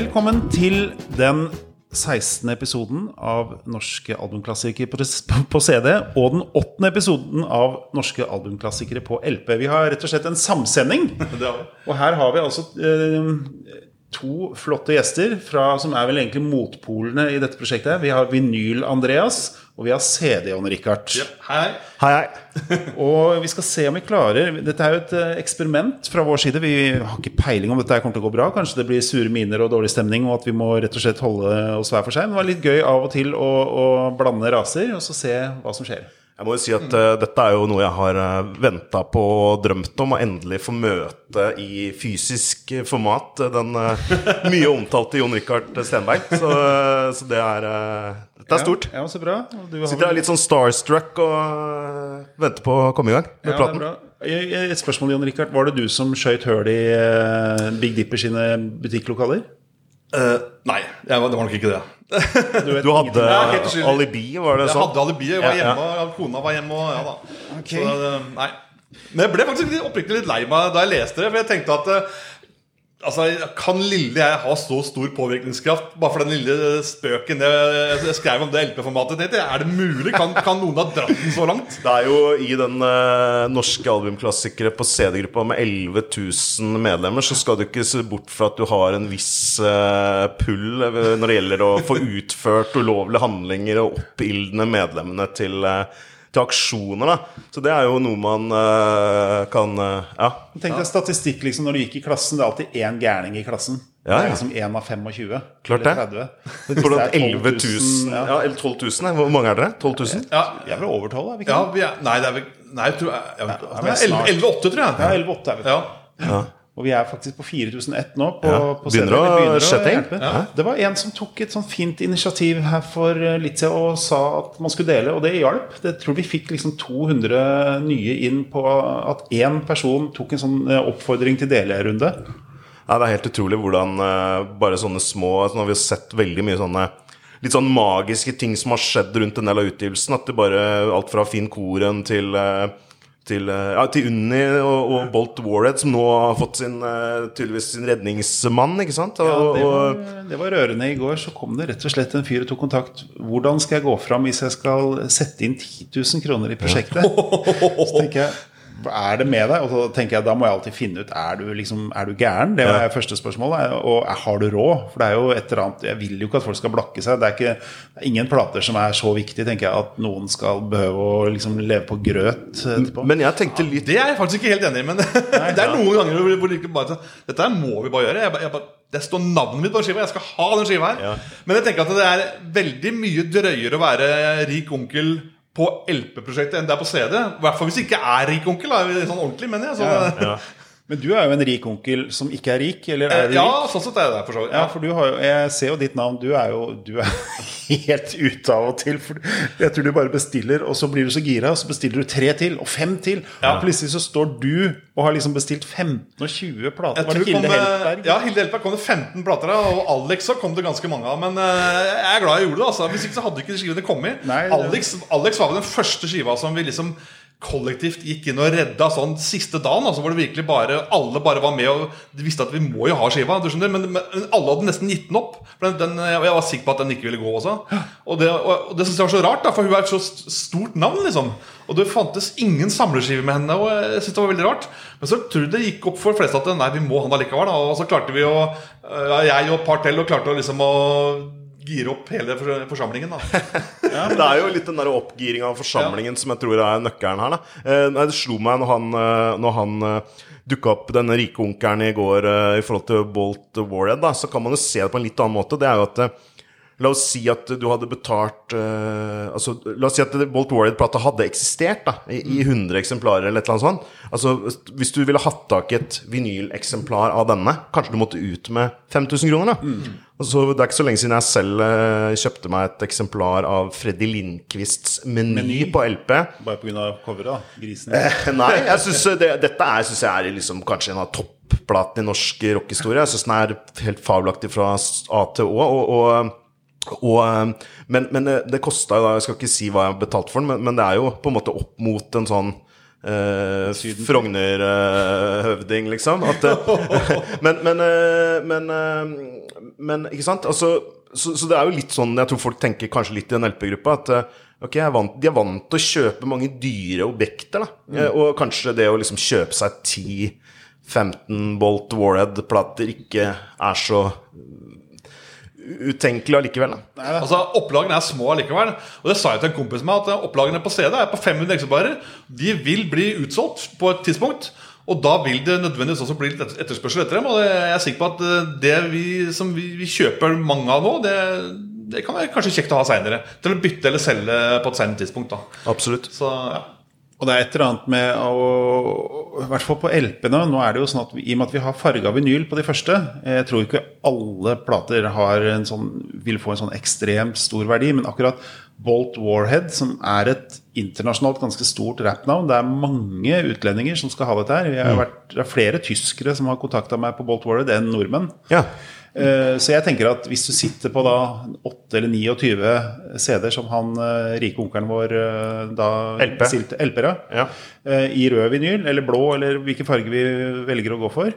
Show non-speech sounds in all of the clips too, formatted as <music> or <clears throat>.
Velkommen til den 16. episoden av Norske albumklassikere på- CD. Og den 8. episoden av Norske albumklassikere på LP. Vi har rett og slett en samsending. <laughs> Og her har vi altså eh, to flotte gjester fra, som er vel egentlig motpolene i dette prosjektet. Vi har Vinyl-Andreas, og vi har CD-Jon-Richard. Hei. Hei, hei. <laughs> Og vi skal se om vi klarer Dette er jo et eh, eksperiment fra vår side. Vi har ikke peiling om dette kommer til å gå bra. Kanskje det blir sure miner og dårlig stemning, og at vi må rett og slett holde oss hver for seg. Men det var litt gøy av og til å, å blande raser, og så se hva som skjer. Jeg må jo si at uh, dette er jo noe jeg har uh, venta på og drømt om, å endelig få møte i fysisk eh, format. eh, Den uh, mye omtalte Jon Rikard Stenberg. Så, uh, så det er eh, Dette er stort. Ja, ja så bra. Du Sitter her litt sånn starstruck og eh, venter på å komme i gang med ja, praten. Eh, Et spørsmål, Jon Rikard. Var det du som skøyt høl i eh, Big Dipper sine butikklokaler? Eh, nei, jeg var, det var nok ikke det. vet <laughs> Du hadde Ja, alibi, var det sånn? Jeg hadde alibi. Jeg var Ja, hjemme, kona var hjemme. Og, ja da. Okay. Så, eh, nei. Men jeg ble faktisk oppriktig litt lei meg da jeg leste det. For jeg tenkte at eh, Altså, Kan lille jeg ha så stor påvirkningskraft bare for den lille spøken jeg, skrev om det LP-formatet? Er det mulig? Kan, kan noen ha dratt den så langt? Det er jo i den eh, norske albumklassikere på CD-gruppa med 11 000 medlemmer, så skal du ikke se bort fra at du har en viss eh, pull når det gjelder å få utført ulovlige handlinger og oppildne medlemmene til, eh, til aksjoner. Da. Så det er jo noe man uh, kan uh, Ja. Tenk deg statistikk liksom når du gikk i klassen. Det er alltid én gærning i klassen. Ja, Det er ja. liksom én av 25. Klart det. 30. <laughs> For det er 11 000 ja. Ja, eller 12 000. Hvor mange er dere? 12 000? Ja, Vi er vel over 12, er vi ikke ja vi er, Nei, det er vel Nei, jeg tror jeg, jeg, vet- Ja, vi er Nei, 11-8, tror jeg. Ja, 11-8 er vi. Ja. Og vi er faktisk på 4001 nå. På, Ja, på begynner å inn. hjelpe. Det var en som tok et sånn fint initiativ her for eh, litt siden og sa at man skulle dele, og det hjalp. Det tror vi fikk liksom 200 nye inn på at én person tok en sånn eh, oppfordring til delerunde. Ja, det er helt utrolig hvordan eh, bare sånne små altså Nå har vi sett veldig mye sånne litt sånn magiske ting som har skjedd rundt en del av utgivelsen. At det bare Alt fra Finn Koren til eh, til, eh, ja, til Unni og, og Bolt Warhead, som nå har fått sin, eh, tydeligvis sin redningsmann. ikke sant? Og, Ja, det, var, det var rørende. I går så kom det rett og slett en fyr og tok kontakt. Hvordan skal jeg gå fram hvis jeg skal sette inn 10 000 kroner i prosjektet? <laughs> Så tenker jeg er det med deg? Og så tenker jeg, Da må jeg alltid finne ut er du liksom, er du gæren. Det var første spørsmålet. Og har du råd? For det er jo et eller annet Jeg vil jo ikke at folk skal blakke seg. Det er, ikke, det er ingen plater som er så viktig, tenker jeg, at noen skal behøve å liksom leve på grøt etterpå. men jeg tenkte litt Det er jeg faktisk ikke helt enig i, men <laughs> det er noen ganger hvor- du ikke bare sånn, Dette her må vi bare gjøre. Jeg, bare- jeg, bare- det står navnet mitt på den skiva. Jeg skal ha den skiva her. Ja. Men jeg tenker at det er veldig mye drøyere å være rik onkel på LP-prosjektet enn det er på CD. I hvert fall hvis det ikke er rik onkel. Da, sånn ordentlig, mener jeg. Så, Ja. Men du er jo en rik onkel som ikke er rik, eller er du ja, rik? sånn sett er det for så vidt. Ja, for du har jo, jeg ser jo ditt navn. Du er jo du er <laughs> helt ute av og til. For jeg tror du bare bestiller, og så blir du så gira, og så bestiller du tre til, og fem til. Og plutselig så står du og har liksom bestilt 15 og 20 plater. Jeg Var det Hilde kom Heltberg? Ja, Hilde Heltberg kom det 15 plater av, og Alex så kom det ganske mange av. Men eh, jeg er glad jeg gjorde det. altså Hvis ikke så hadde ikke de skivene kommet. Nei, Alex, Alex var vel den første skiva som vi liksom kollektivt gikk inn og redda sånn siste dagen. Altså hvor det virkelig bare alle bare var med og de visste at vi må jo ha skiva. Du skjønner, men, men alle hadde nesten gitt den opp. Den, den, jeg var sikker på at den ikke ville gå også. Og det, og, det synes jeg var så rart, da for hun er et så stort navn. liksom Og det fantes ingen samleskive med henne. Og jeg synes det var veldig rart Men så tror jeg det gikk opp for flest at nei, vi må ha den allikevel. Da. Og så klarte vi å Jeg og et par til og klarte å liksom å gire opp hele forsamlingen. da <laughs> Det er jo litt den der oppgiringa av forsamlingen som jeg tror er nøkkelen her. Da. Eh, nei, det slo meg når han, eh, når han eh, dukka opp, denne rike onkelen i går i forhold til Bolt Warhead, da, så kan man jo se det på en litt annen måte. Det er jo at La oss si at du hadde betalt uh, altså, La oss si at Bolt Warrior-plata hadde eksistert da, i, i 100 eksemplarer. eller et eller annet sånt. Altså, Hvis du ville hatt tak i et vinyleksemplar av denne, kanskje du måtte ut med 5000 kroner. da. Altså, det er ikke så lenge siden jeg selv uh, kjøpte meg et eksemplar av Freddy Lindqvists Meny, Meny? på LP. Bare pga. coveret, da. Grisen. Nei, jeg synes det, dette er, synes jeg er liksom kanskje en av topplatene i norsk rockehistorie. Jeg syns den er helt fabelaktig fra A til Å. og, og og, men, men det, det kosta jo da Jeg skal ikke si hva jeg har betalt for den, men, men det er jo på en måte opp mot en sånn eh, Frogner-høvding, liksom. At, eh, <laughs> men, men, eh, men, eh, men Ikke sant? Altså, så, så det er jo litt sånn Jeg tror folk tenker kanskje litt i den LP-gruppa at eh, Ok, er vant, De er vant til å kjøpe mange dyre objekter. da Eh, Og kanskje det å liksom kjøpe seg 10-15 Bolt Warhead-plater ikke er så utenkelig allikevel. da Altså, Opplagene er små allikevel. Og det sa jeg til en kompis med at opplagene på CD er på 500 eksemplarer. De vil bli utsolgt på et tidspunkt. Og da vil det nødvendigvis også bli litt etterspørsel etter dem. Og jeg er sikker på at eh, det vi, som vi, vi kjøper mange av nå, det, det kan være kanskje kjekt å ha seinere. Til å bytte eller selge på et senere tidspunkt. da Absolutt. Så ja. Og det er et eller annet med å I hvert fall på LP-ene. Nå er det jo sånn at vi, I og med at vi har farga vinyl på de første Jeg tror ikke alle plater har en sånn, vil få en sånn ekstremt stor verdi, men akkurat Bolt Warhead, som er et internasjonalt ganske stort rappnavn Det er mange utlendinger som skal ha dette her. Vi har vært, det er flere tyskere som har kontakta meg på Bolt Warhead enn nordmenn. Ja. Eh, Så jeg tenker at hvis du sitter på da 8 eller 29 CD-er som han eh, rike onkelen vår eh, da LP. stilte LP-er, Ja. i rød vinyl eller blå eller hvilken farge vi velger å gå for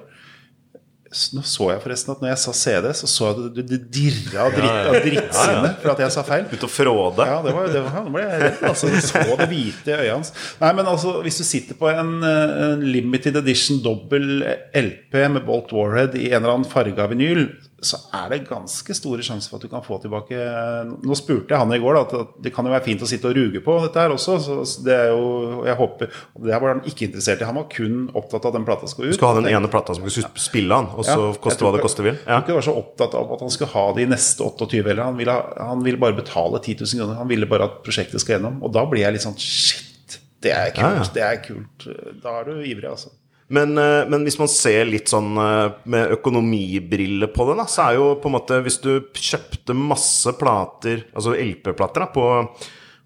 Nå så jeg forresten at når jeg sa CD, så så jeg at du, det dirra av, dritt, av drittsinne for at jeg sa feil. Ut og fråde. Ja, det var, det var, nå ble jeg redd. Altså, du så det hvite i øya hans. Nei, men altså, hvis du sitter på en, eh, en limited edition dobbel LP med Bolt Warhead i en eller annen farga vinyl, så er det ganske store sjanser for at du kan få tilbake Nå spurte jeg han i går da, at det kan jo være fint å sitte og ruge på dette her også. Så det er jo, jeg håper, Det det var han ikke interessert i. Han var kun opptatt av at den plata skulle ut. Du skal ha den ene plata som skulle spille han, og så Ja, koste hva det koste vil. Ja. tror ikke han var så opptatt av at han skulle ha de neste 28 eller han ville, han ville bare betale 10 000 kroner. Han ville bare at prosjektet skal gjennom. Og da blir jeg litt sånn Shit, det er kult. Ja, ja. Det er kult. Da er du ivrig, altså. Men, eh, men hvis man ser litt sånn eh, med økonomibriller på det, da, så er jo på en måte Hvis du kjøpte masse plater, altså LP-plater, da, på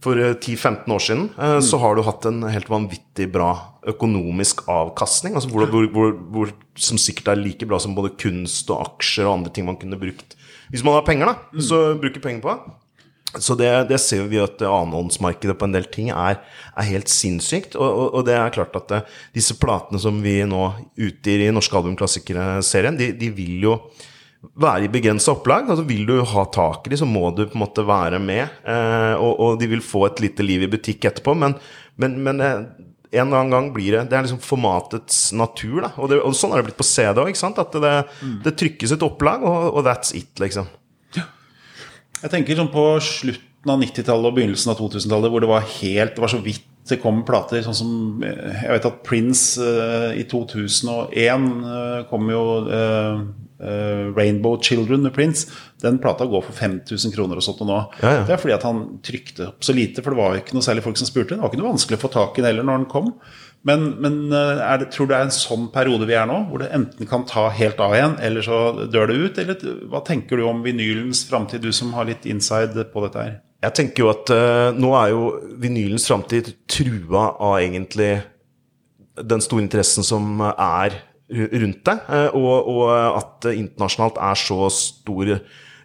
for eh, 10-15 år siden, mm. så har du hatt en helt vanvittig bra økonomisk avkastning. Altså hvor, hvor, hvor, hvor, som sikkert er like bra som både kunst og aksjer og andre ting man kunne brukt. Hvis man har penger, da, så bruker penger på det. Så det, det ser vi at annenhåndsmarkedet på en del ting er, er helt sinnssykt. Og, og, og det er klart at det, disse platene som vi nå utgir i Norske albumklassikere-serien, de, de vil jo være i begrensa opplag. Altså vil du ha tak i dem, så må du på en måte være med. Eh, og, og de vil få et lite liv i butikk etterpå. Men, men, men eh, en eller annen gang blir det Det er liksom formatets natur. Da. Og, det, sånn er det blitt på CD òg. At det, det trykkes et opplag, og that's it, liksom. Jeg tenker sånn på slutten av 90-tallet og begynnelsen av 2000-tallet, hvor det var helt Det var så vidt det kom plater. Sånn som eh, Jeg vet at Prince uh, i 2001 uh, kom jo uh, eh, Rainbow Children med Prince. Den plata går for 5000 kroner og sånt og nå. Ja, ja. Det er fordi at han trykte opp så lite, for det var jo ikke noe særlig folk som spurte. Det var ikke noe vanskelig å få tak i den heller når den kom. Men, men eh, det, tror du det er en sånn periode vi er nå, hvor det enten kan ta helt av igjen, eller så dør det ut? Eller hva tenker du om vinylens framtid, du som har litt inside på dette her? Jeg tenker jo at uh, nå er jo vinylens framtid trua av egentlig den store interessen som er rundt det, eh, og, og at det internasjonalt er så stor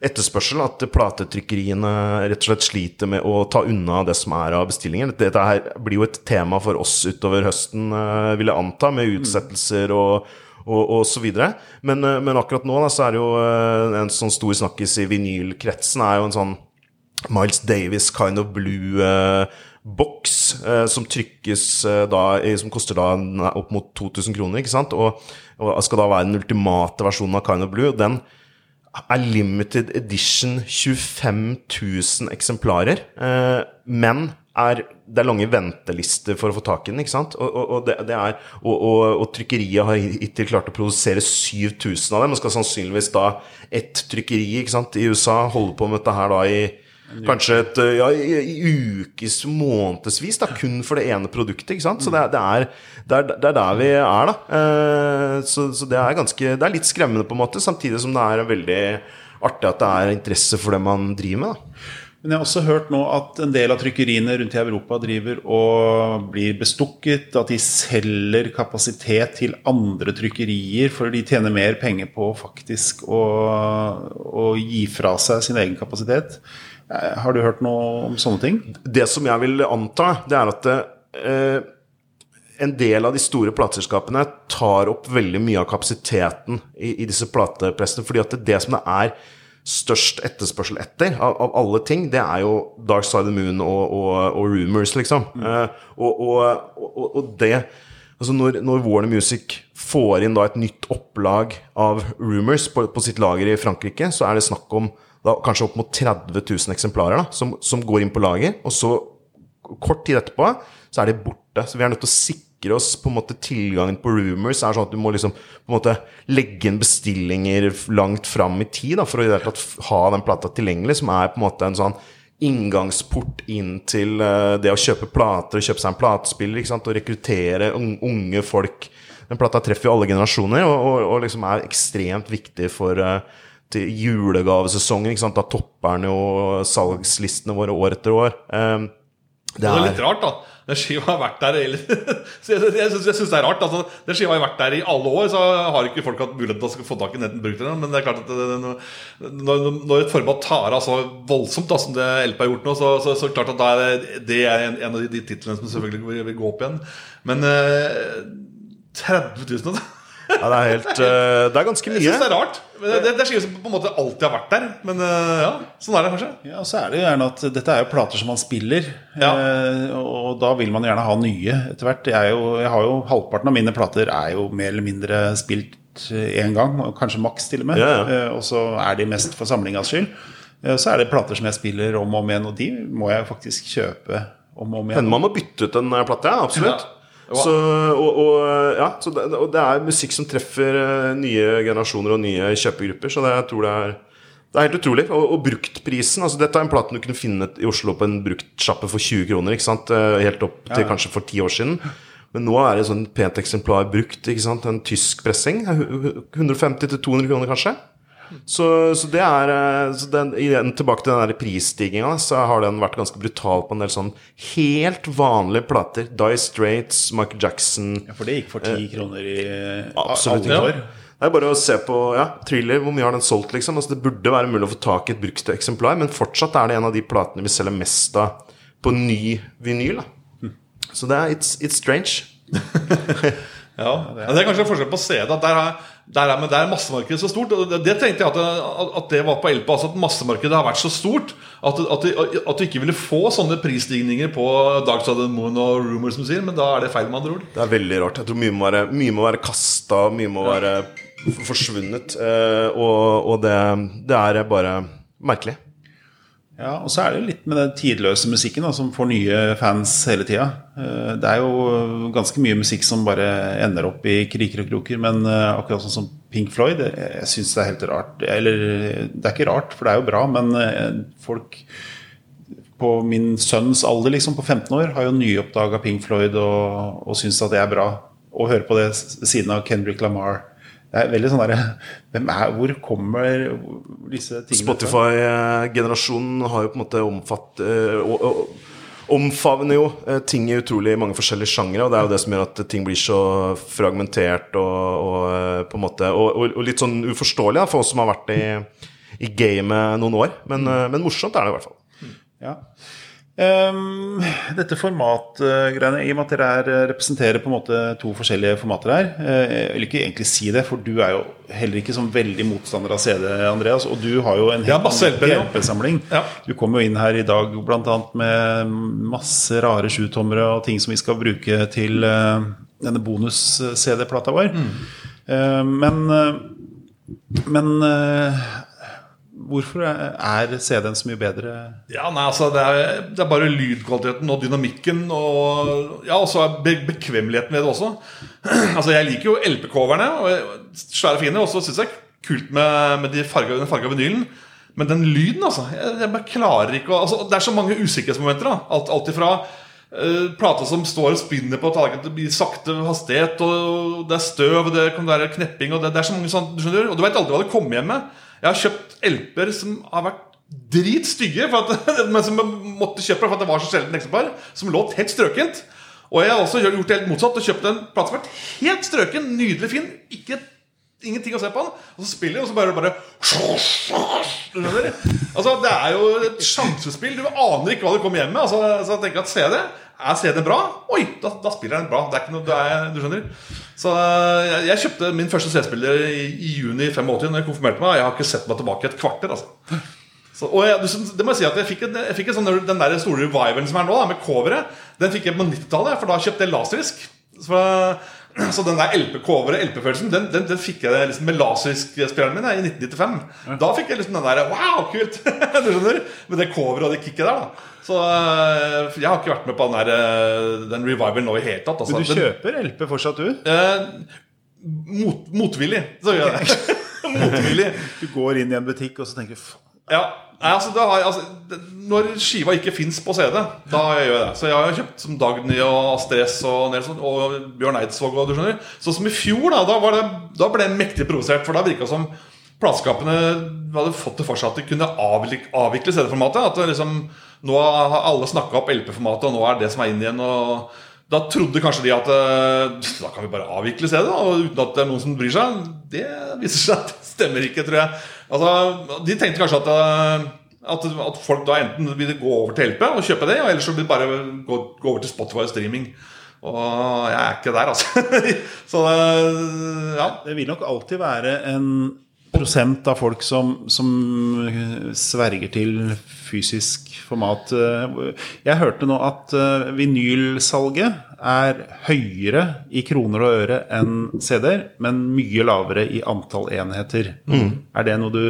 etterspørsel at platetrykkeriene rett og slett sliter med å ta unna det som er av bestillinger. Dette her blir jo et tema for oss utover høsten, eh, vil jeg anta, med utsettelser og og, og så videre. Men, eh, men akkurat nå da, så er det jo eh, en sånn stor snakkis i vinylkretsen er jo en sånn Miles Davis Kind of Blue-boks eh, som trykkes eh, da Som koster da opp mot 2000 kroner, ikke sant? Og, og skal da være den ultimate versjonen av Kind of Blue. Den er limited edition 25 000 eksemplarer. Eh, men er, det er lange ventelister for å få tak i den. ikke sant? Og, og, og, det, det er, og, trykkeriet har hittil klart å produsere 7000 av dem. Og skal sannsynligvis da ett trykkeri ikke sant, i USA holde på med dette her da i Kanskje et, ja, i, i ukes, månedsvis, da, kun for det ene produktet. ikke sant? Så det, er- det, er, det, er, det er der vi er, da. Eh, så så det, er ganske, det er litt skremmende, på en måte, samtidig som det er veldig artig at det er interesse for det man driver med. da. Men jeg har også hørt nå at en del av trykkeriene rundt i Europa driver og blir bestukket. At de selger kapasitet til andre trykkerier, for de tjener mer penger på faktisk å, å gi fra seg sin egen kapasitet. Eh, Har du hørt noe om sånne ting? Det som jeg vil anta, det er at eh, en del av de store plateselskapene tar opp veldig mye av kapasiteten i, i disse platepressene. fordi at det, det som det er størst etterspørsel etter av, av, alle ting, det er jo Dark Side of the Moon og, og, og Rumors, liksom. Mm. Og, og, og, det Altså når, når, Warner Music får inn da et nytt opplag av Rumors på, på, sitt lager i Frankrike, så er det snakk om da, kanskje opp mot 30 000 eksemplarer da, som, som går inn på lager. Og så, kort tid etterpå, så er de borte. Så vi er nødt til å sikre oss på en måte tilgangen på Rumors. er sånn at Du må liksom på en måte legge inn bestillinger langt fram i tid da, for å ha den plata tilgjengelig, som er på en måte en sånn inngangsport inn til uh, det å kjøpe plater og kjøpe seg en platespiller. ikke sant, Og rekruttere unge folk. Den plata treffer jo alle generasjoner og, og, og liksom er ekstremt viktig for uh, til julegavesesongen. Da topper han jo salgslistene våre år etter år. Um, det, er... det er litt rart, da. Den skiva har vært der <laughs> Jeg, jeg syns det er rart. Altså, den skiva har vært der i alle år, så har ikke folk hatt mulighet til å få tak i brukt den. Men det er klart at det, når, når, et format tar av så voldsomt da, som det LP har gjort nå, så, så, så klart at da er det, det er en, en av de, de titlene som selvfølgelig vil, vil, gå opp igjen. Men eh, 30 000 altså. Ja, det er helt uh, Det er ganske mye. Jeg synes det er rart. Det, det, det er som på en måte alltid har vært der. Men uh, ja, sånn er det kanskje. Ja, så er det gjerne at dette er jo plater som man spiller. Ja. Uh, og da vil man gjerne ha nye etter hvert. Jeg, jo, jeg, har jo Halvparten av mine plater er jo mer eller mindre spilt én gang, kanskje maks til og med. Ja, ja. og så er de mest for samlingas skyld. så er det plater som jeg spiller om og om igjen, og de må jeg faktisk kjøpe om og om igjen. Hender man må bytte ut en plate, ja. Absolutt. Så, og, og, ja, så det, og det er musikk som treffer eh, nye generasjoner og nye kjøpegrupper. Så det, jeg tror det er, det er helt utrolig. Og, og bruktprisen altså Dette er en plate du kunne finne i Oslo på en bruktsjappe for 20 kroner. ikke sant? Eh, helt opp til ja. kanskje for ti år siden. Men nå er det sånn pent eksemplar brukt. ikke sant? En tysk pressing. 150-200 kroner, kanskje. Så, så, det er eh, så den, igjen, Tilbake til den prisstigninga, så har den vært ganske brutal på en del sånn helt vanlige plater. Die Straits, Michael Jackson Ja, For det gikk for ti eh, kroner i Absolutt ikke. Ja. Det er bare å se på ja, Thriller, hvor mye har den solgt, liksom. Altså, det burde være mulig å få tak i et brukt eksemplar, men fortsatt er det en av de platene vi selger mest av på ny vinyl. Da. Hm. Så det er It's, it's strange. <laughs> ja, det er kanskje forskjell på CD. Der er der er, men der er massemarkedet så stort. Og det, tenkte jeg at, at, det var på Elpa. Altså at massemarkedet har vært så stort at, at, at, du ikke ville få sånne prisstigninger på Dark Side of the Moon og Rumors som sier. Men da er det feil, med andre ord. Det er veldig rart. Jeg tror mye må være, mye må være kasta, mye må være forsvunnet. Eh, og, og det, det er bare merkelig. Ja, og så er det jo litt med den tidløse musikken da, som får nye fans hele tida. Eh, det er jo ganske mye musikk som bare ender opp i kriker og kroker. Men eh, akkurat sånn som Pink Floyd, jeg syns det er helt rart. Eller det er ikke rart, for det er jo bra, men eh, folk på min sønns alder, liksom på 15 år, har jo nyoppdaga Pink Floyd og, og syns at det er bra. Å høre på det siden av Kendrick Lamar det er veldig sånn derre Hvor kommer disse tingene Spotify-generasjonen har jo på en måte omfatt uh, omfavner jo uh, ting i utrolig mange forskjellige sjangere. Og det er jo det som gjør at ting blir så fragmentert og, og uh, på en måte og, og, litt sånn uforståelig for oss som har vært i, i gamet noen år. Men, men morsomt er det i hvert fall. Ja. Um, dette formatgreiene, i og med at dere er, eh, representerer på en måte to forskjellige formater her uh, Jeg vil ikke egentlig si det, for du er jo heller ikke sånn veldig motstander av CD, Andreas. Og du har jo en LP-samling. Ja. Du kom jo inn her i dag bl.a. med masse rare sjutommere og ting som vi skal bruke til uh, denne bonus-CD-plata vår. Mm. Uh, men men Hvorfor er CD-en så mye bedre? Ja, nei, altså det er, det er, bare lydkvaliteten og dynamikken og ja, er be bekvemmeligheten ved det også. <clears throat> altså Jeg liker jo LP-coverne, svære fine, og så syns jeg kult med, med de farga, den farga vinylen. Men den lyden, altså Jeg, jeg klarer ikke altså, Det er så mange usikkerhetsmomenter. da Alt, alt ifra uh, plata som står og spinner på taket, blir sakte hastighet, og det er støv, og det kan være knepping, og det, det er så mange sånt, du skjønner Og du veit aldri hva det kommer hjem med. Jeg har kjøpt LP-er som har vært dritstygge, <laughs> men som jeg måtte kjøpe for at det var så sjelden eksemplar, som låt helt strøkent. Og jeg har også gjort det helt motsatt og kjøpt en plate som har vært helt strøken, nydelig fin. Ikke ingenting å se på den. Og så spiller de, og så bare, bare? Altså, Det er jo et sjansespill. Du aner ikke hva du kommer hjem med. Altså, så jeg tenker at CD Er CD bra? Oi, da, da spiller den bra. Det er ikke noe, er, du skjønner Så jeg, jeg kjøpte min første CD-spiller i, i juni 85 Når jeg konfirmerte meg. Jeg har ikke sett meg tilbake et kvarter. altså så, og jeg, det må jeg si at jeg fikk, en, jeg fikk en sånn, Den der store revivalen som er nå, da, med coveret, den fikk jeg på 90-tallet. For da kjøpte jeg laserdisk. Så, <clears throat> så den der LP-coveret, LP-følelsen, den, den, den, fikk jeg liksom med laserdisk-spilleren min i 1995. Da fikk jeg liksom den der Wow, kult! <laughs> du skjønner? Med det coveret og det kicket der. da Så jeg har ikke vært med på den, der, den revivalen nå i hele tatt. Altså. Men du kjøper LP fortsatt, du? Eh, mot, motvillig. Så gjør jeg det. <laughs> motvillig. Du går inn i en butikk og så tenker du ja, altså, har, altså, Når skiva ikke fins på CD, da gjør jeg det. Så jeg har kjøpt som Dagny og Astrid og og Bjørn Eidsvåg. Og du skjønner Sånn som i fjor, da, da, det, da ble jeg mektig provosert. For da virka som plateskapene hadde fått det for seg at de kunne avvikle, avvikle CD-formatet. At liksom, Nå har alle snakka opp LP-formatet, og nå er det som er inn igjen. og da trodde kanskje de at eh, da kan vi bare avvikle og uten at det er noen som bryr seg. Det viser seg at det stemmer ikke, tror jeg. Altså, de tenkte kanskje at, eh, at, at, folk da enten vil gå over til LP og kjøpe det, og ellers så vil de bare gå, gå over til Spotify og streaming. Og jeg er ikke der, altså. <laughs> så eh, ja. Det vil nok alltid være en prosent av folk som, som, sverger til fysisk format. Jeg hørte nå at eh, vinylsalget er høyere i kroner og øre enn CD-er, men mye lavere i antall enheter. Mm. Er det noe du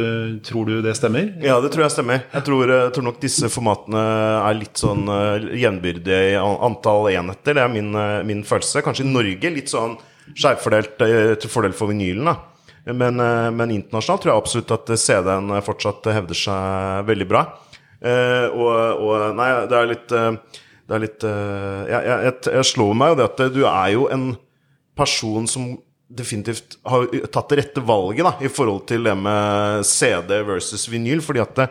Tror du det stemmer? Ja, det tror jeg stemmer. Jeg tror, jeg tror nok disse formatene er litt sånn Gjenbyrdige jevnbyrdige i antall enheter. Det er min, min følelse. Kanskje i Norge litt sånn skjevfordelt til fordel for vinylen. da men, eh, men, internasjonalt tror jeg absolutt at CD-en fortsatt hevder seg veldig bra. Eh, og, og, Nei, det er litt, eh, det er litt jeg, jeg, jeg, slår meg jo det at du er jo en person som definitivt har tatt det rette valget da, i forhold til det med CD versus vinyl. fordi at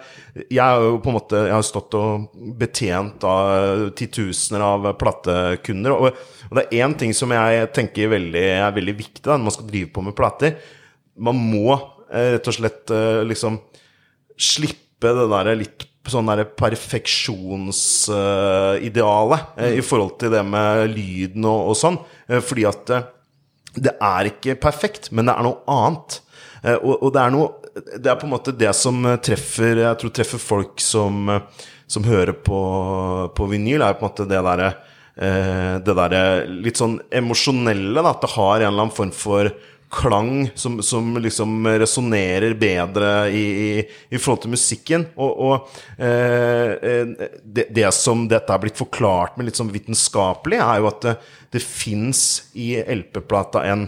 jeg har jo på en måte Jeg har stått og betjent av titusener av platekunder. Og, og det er én ting som jeg tenker veldig, er veldig viktig da, når man skal drive på med plater man må eh, rett og slett eh, liksom slippe det der litt sånn derre perfeksjonsidealet eh, i forhold til det med lyden og, og sånn. fordi at det er ikke perfekt, men det er noe annet. Og, og, det er noe Det er på en måte det som treffer Jeg tror treffer folk som, som hører på, på vinyl, er på en måte det derre det derre litt sånn emosjonelle, at det har en eller annen form for klang som, som liksom resonnerer bedre i, i, i, forhold til musikken. Og, og eh, eh det, det, som dette er blitt forklart med litt sånn vitenskapelig, er jo at det, det fins i LP-plata en,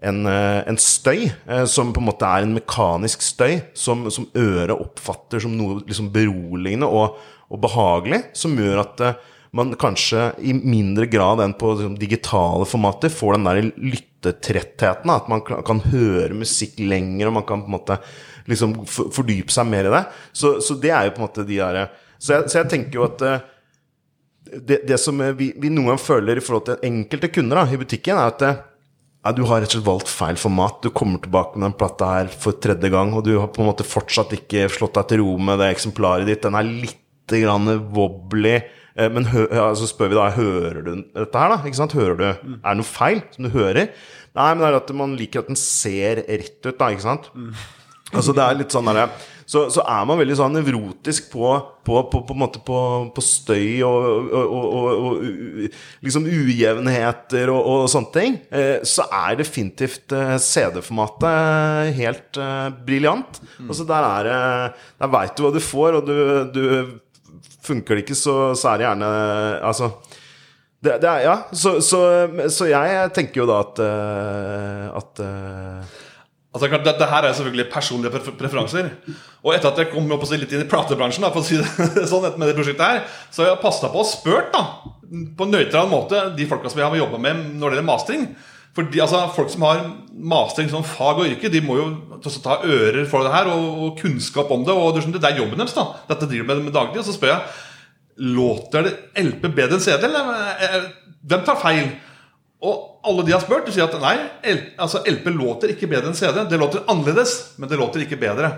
en, eh, en, støy eh, som på en måte er en mekanisk støy, som, som øret oppfatter som noe liksom beroligende og, og behagelig, som gjør at eh, man kanskje i mindre grad enn på liksom, digitale formater får den der lyttetrettheten. At man kan høre musikk lenger, og man kan på en måte liksom fordype seg mer i det. Så, så det er jo på en måte de derre så, så, jeg tenker jo at eh, det, det som vi, vi, noen gang føler i forhold til enkelte kunder da, i butikken, er at eh, ja, du har rett og slett valgt feil format. Du kommer tilbake med den plata her for tredje gang, og du har på en måte fortsatt ikke slått deg til ro med det eksemplaret ditt. Den er litt grann wobbly. Eh, men hø, så spør vi da hører du dette her, da? Ikke sant? Hører du, mm. Er det noe feil som du hører? Nei, men det er at man liker at den ser rett ut, da. Ikke sant? Mm. Altså det er litt sånn der, så, så, er man veldig sånn nevrotisk på, på, på, på, på, på støy og, og, og, og, liksom ujevnheter og, sånne ting. Eh, så er definitivt eh, CD-formatet helt uh, briljant. Mm. Altså der er det Der veit du hva du får, og du, du Funker det ikke, så, så er det gjerne Altså det, det er, Ja, så, så, så, jeg tenker jo da at uh, At uh, Altså, det, det, her er selvfølgelig personlige preferanser. Og etter at jeg kom opp og litt inn i platebransjen, da, for å si det <laughs> sånn, med det prosjektet her, så har jeg passa på og spurt da, på nøytral måte de folka som jeg har jobba med når det gjelder mastering. Fordi, altså, Folk som har mastering som fag og yrke, de må jo ta ører for det her og, og kunnskap om det. og Det er jobben deres. da Dette driver med, med daglig. Og så spør jeg låter det LP bedre enn CD. Eller? Eh, hvem tar feil? Og alle de har spurt, de sier at nei, altså LP låter ikke bedre enn CD. Det låter annerledes, men det låter ikke bedre.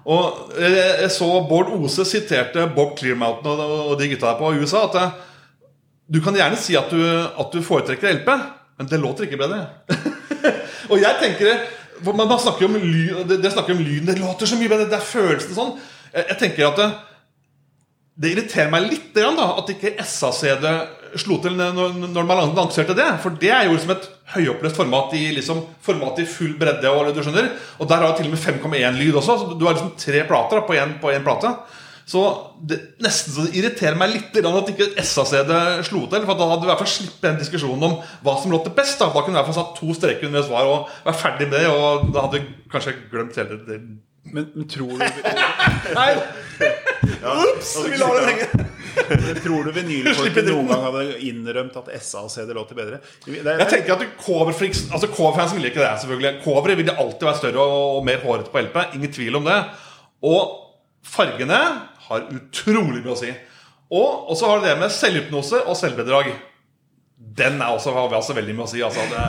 Og jeg, jeg så Bård Ose siterte Bob Clearmountain og, de gutta der på USA at eh, du kan gjerne si at du, at du foretrekker LP, men det låter ikke bedre. <laughs> og jeg tenker for man, snakker om lyd, det, det snakker om lyden, det låter så mye bedre, det er følelsen sånn. Jeg, tenker at det, det irriterer meg litt da, at ikke SACD slo til når, når man lanserte det. For det er jo liksom et høyoppløst format liksom, format i full bredde. Og, du skjønner Og der har du til og med 5,1 lyd også. Så du har liksom tre plater da, på én plate. Så det nesten så det irriterer meg litt at ikke SACD slo til. For da hadde vi i hvert fall sluppet den diskusjonen om hva som låter best. Da, da kunne vi i hvert fall satt to streker under svar og vært ferdig med det. Og da hadde vi kanskje glemt hele det. Men, men tror du <laughs> Nei! Ops! Vi lar det henge. <laughs> Tror du vinylfolket noen gang hadde innrømt at SA og CD låter bedre? Det det, Jeg tenker at coverfans altså coverfans ville ikke det. selvfølgelig Coveret ville alltid være større og, og mer hårete på LP. Ingen tvil om det. Og fargene har utrolig mye å si. Og så har du det med selvhypnose og selvbedrag. Den er også, har vi altså veldig mye å si. Altså, det,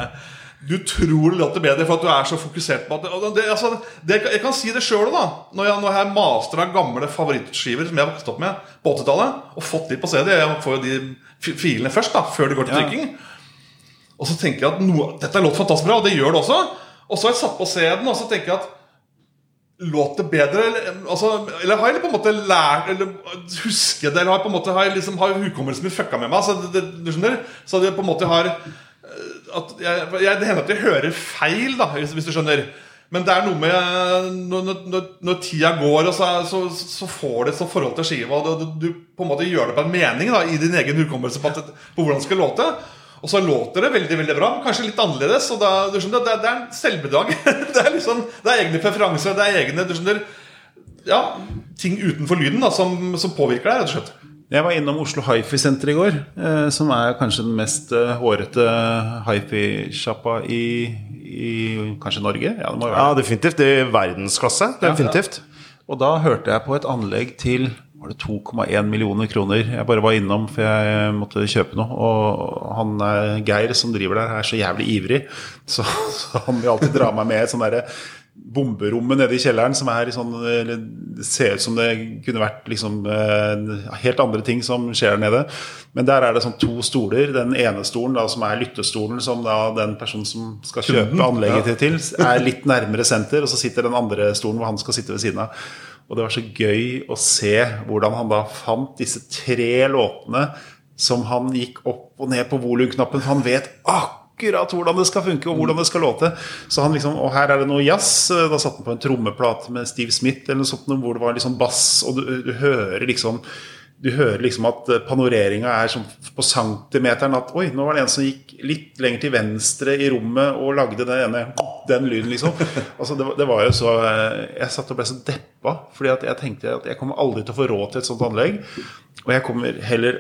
du tror det låter bedre for at du er så fokusert på at det, det, altså, det, Jeg kan si det sjøl òg, da. Når jeg, når jeg master av gamle favorittskiver som jeg har vokst opp med på 80-tallet, og fått de på CD Jeg får jo de filene først, da før de går til Ja. trykking. Og så tenker jeg at noe, dette låter fantastisk bra, og det gjør det også. Og så har jeg satt på CD-en, og så tenker jeg at Låt det bedre? Eller, altså, eller har jeg på en måte lært Eller husket det? Eller har jeg på en måte Har, jeg liksom, har hukommelsen min fucka med meg? Så det, det, du skjønner? Så det på en måte har eh, at jeg, jeg, Det hender at jeg hører feil, da hvis, hvis du skjønner. Men det er noe med når, når, når, tida går, så, så, så får det et sånt forhold til skiva. Og du, du på en måte gjør det på en mening da, i din egen hukommelse på, at, på hvordan det skal låte. Og så låter det veldig veldig bra, men kanskje litt annerledes. Og da, du skjønner, det, er- det er en selvbedrag. <laughs> Det er liksom, det er egne preferanser. Det er egne du skjønner, ja, ting utenfor lyden da, som, som påvirker deg, rett og slett. Jeg var innom Oslo Hifi-senter i går, eh, som er kanskje den mest eh, hårete hifi-sjappa i, i kanskje Norge? Ja, det må jo være Ja, definitivt. er verdensklasse. Definitivt. Og da hørte jeg på et anlegg til var det 2,1 millioner kroner. Jeg bare var innom for jeg måtte kjøpe noe. Og han eh, Geir som driver der, er så jævlig ivrig, <laughs> så, så han vil alltid dra meg med i et sånn derre bomberommet nede i kjelleren som er i sånn ser ut som det kunne vært liksom eh, helt andre ting som skjer der nede. Men der er det sånn to stoler. Den ene stolen da, som er lyttestolen, som da den personen som skal kjøpe anlegget til, er litt nærmere senter. Og så sitter den andre stolen hvor han skal sitte ved siden av. Og det var så gøy å se hvordan han da fant disse tre låtene som han gikk opp og ned på volumknappen. Han vet akkurat hvordan det skal funke og hvordan det skal låte. Så han liksom, Og her er det noe jazz. Da satte han på en trommeplate med Steve Smith eller noe sånt, hvor det var liksom bass, og du, du hører liksom du hører liksom at panoreringa er som på centimeteren at Oi, nå var det en som gikk litt lenger til venstre i rommet og lagde den ene den lyden, liksom. <laughs> Altså, det, var- det var jo så eh, Jeg satt og ble så deppa, fordi at jeg tenkte at jeg kommer aldri til å få råd til et sånt anlegg. Og jeg kommer heller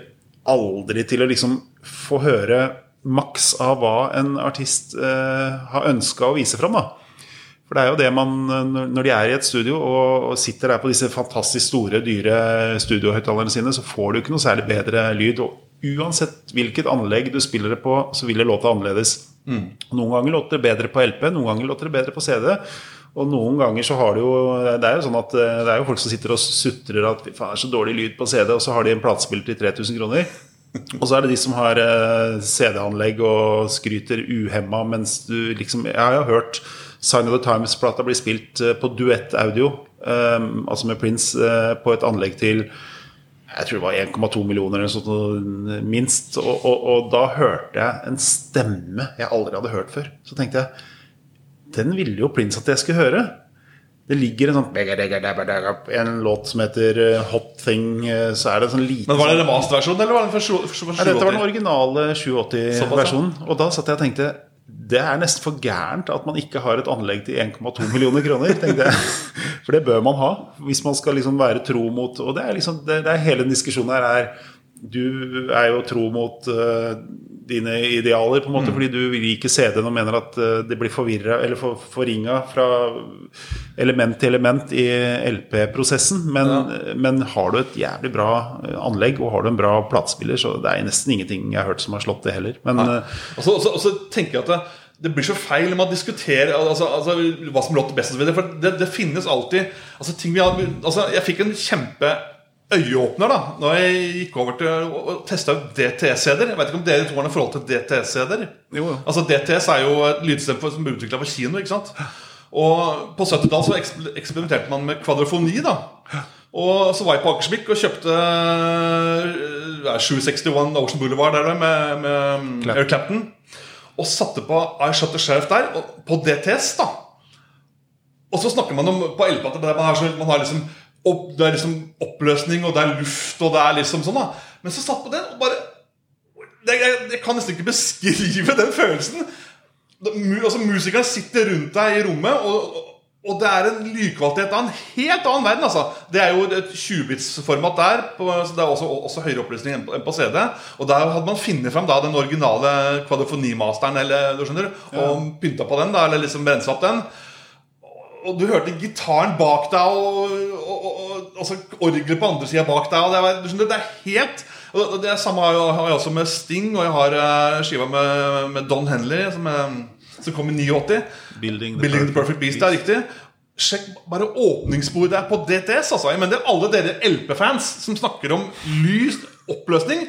aldri til å liksom få høre maks av hva en artist eh, har ønska å vise fram. da for det er jo det man, når- de er i et studio og sitter der på disse fantastisk store, dyre studiohøyttalerne sine, så får du ikke noe særlig bedre lyd. Og uansett hvilket anlegg du spiller det på, så vil det låte annerledes. Noen ganger låter det bedre på LP, noen ganger låter det bedre på CD. Og noen ganger så har du jo Det er jo sånn at eh, det er jo folk som sitter og sutrer at det er så dårlig lyd på CD, og så har de en platespiller til 3000 kroner. Og så er det de som har eh, CD-anlegg og skryter uhemma, mens du liksom Jeg har jo hørt Sign of the Times-plata blir spilt eh, på duett-audio, eh, altså med Prince, eh, på et anlegg til jeg tror det var 1,2 millioner eller sånt, minst. Og, og, og da hørte jeg en stemme jeg aldri hadde hørt før. Så tenkte jeg den ville jo Prince at jeg skulle høre. Det ligger en sånn En låt som heter Hot Thing. Så er det en sånn liten Men Var det remasterversjon, eller var det for sju- for Nei, dette var den originale Såpass, 780-versjonen. Og da satt jeg og tenkte det er nesten for gærent at man ikke har et anlegg til 1,2 millioner kroner. tenkte jeg. For det bør man ha hvis man skal liksom være tro mot Og det er liksom det, det er hele den diskusjonen her er du er jo tro mot uh, dine idealer, på en måte, fordi du vil ikke CD-en og mener at uh, det blir forvirra eller for, forringa fra element til element i LP-prosessen. Men, men har du et jævlig bra eh, anlegg og har du en bra platespiller, så det er nesten ingenting jeg har hørt som har slått det heller. Men eh, Og så, tenker jeg at det, det blir så feil når man diskuterer altså, altså, hva som låter best. For det, det finnes alltid altså, ting vi har, altså, Jeg fikk en kjempe øyeåpner da Når jeg gikk over til å teste ut DTS-CD-er. Jeg vet ikke om dere to har noe forhold til DTS-CD-er? Jo, jo. Altså DTS er jo et lydsystem som ble utvikla for kino. ikke sant? Og på 70-tallet så eksperimenterte man med kvadrofoni. da Og så var jeg på Akersvik og kjøpte eh, 761 Ocean Boulevard der, med, med Clapton. Eric Clapton. Og satte på I Shut the Sheriff der, på DTS. da og så snakker man om på LP at man har, så, man har liksom, opp, det er liksom oppløsning, og det er luft, og det er liksom sånn. da Men så satt på den og bare Jeg, jeg, jeg kan nesten ikke beskrive den følelsen. Mu, altså Musikeren sitter rundt deg i rommet, og, og- det er en lydkvalitet av en helt annen verden. altså Det er jo et 20-bits-format der, på, så det er også, også høyere oppløsning enn på, enn på CD. Og der hadde man funnet fram da den originale kvadrofonimasteren eller, du skjønner, og pynta på den, da, eller liksom rensa opp den. Og du hørte gitaren bak deg, og, og, og, og orgelet på andre sida bak deg. Og det, var, det er helt og Det samme har jeg, har jeg også med Sting, og jeg har eh, skiva med, med Don Henley, som, er, som kom i 89. Building the Building the Perfect Beast, det er riktig. Sjekk bare åpningssporet der på DTS. Altså. Jeg mener alle dere LP-fans som snakker om lys, oppløsning.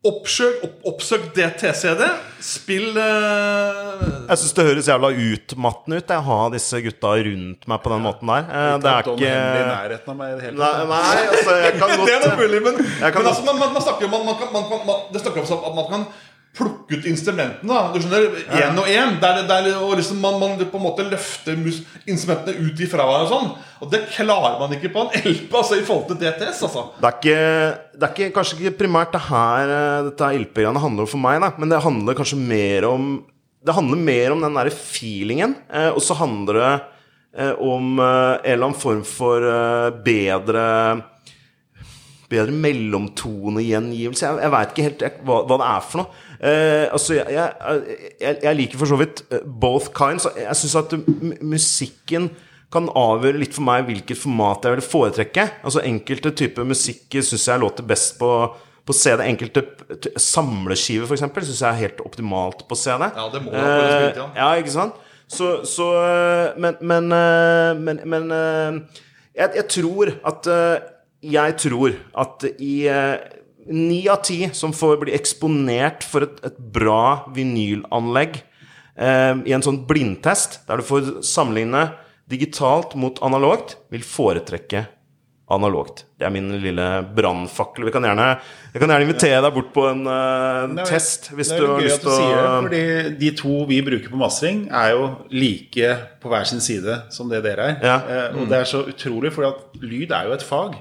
Oppsøk, opp, oppsøk DT-CD. Spill uh... Jeg syns det høres jævla utmattende ut jeg, å ha disse gutta rundt meg på den måten der. Uh, Det er i ikke nærheten av meg i det hele tatt. nei altså, jeg kan <laughs> Det er noe mulig, men, men altså, man, man, man snakker jo man, man, kan- man, man, Det snakker om at man kan plukke ut instrumentene. da, du skjønner, Én og én. Der, der, og liksom man, man på en måte løfter mus, instrumentene ut ifra hverandre. og sånn, Og det klarer man ikke på en LP altså, i forhold til DTS. altså. det er, ikke, det er ikke, kanskje ikke primært det her eh, dette LP-greiene handler om for meg, da, men det handler kanskje mer om Det handler mer om den derre feelingen, eh, og så handler det eh, om eh, en eller annen form for eh, bedre Bedre mellomtonegjengivelse. Jeg, jeg veit ikke helt jeg, hva, hva det er for noe. Eh, altså, jeg, jeg, jeg, liker for så vidt eh, both kinds. Jeg syns at musikken kan avgjøre litt for meg hvilket format jeg vil foretrekke. Altså Enkelte typer musikk syns jeg låter best på, på CD. Enkelte samleskiver, f.eks., syns jeg er helt optimalt på CD. Ja, det må jo spilt, ja. Eh, ja, ikke sant? Så, så øh, Men, men, øh, men, men jeg, jeg tror at Jeg tror at i ni av ti som får bli eksponert for et, et bra vinylanlegg eh, i en sånn blindtest, der du får sammenligne digitalt mot analogt, vil foretrekke analogt. Det er min lille brannfakkel. Vi kan gjerne, jeg kan gjerne invitere deg bort på en uh, test hvis du har lyst at du sier det, fordi de to vi bruker på mastering, er jo like på hver sin side som det dere er. Ja. Eh, og det er så utrolig, for lyd er jo et fag.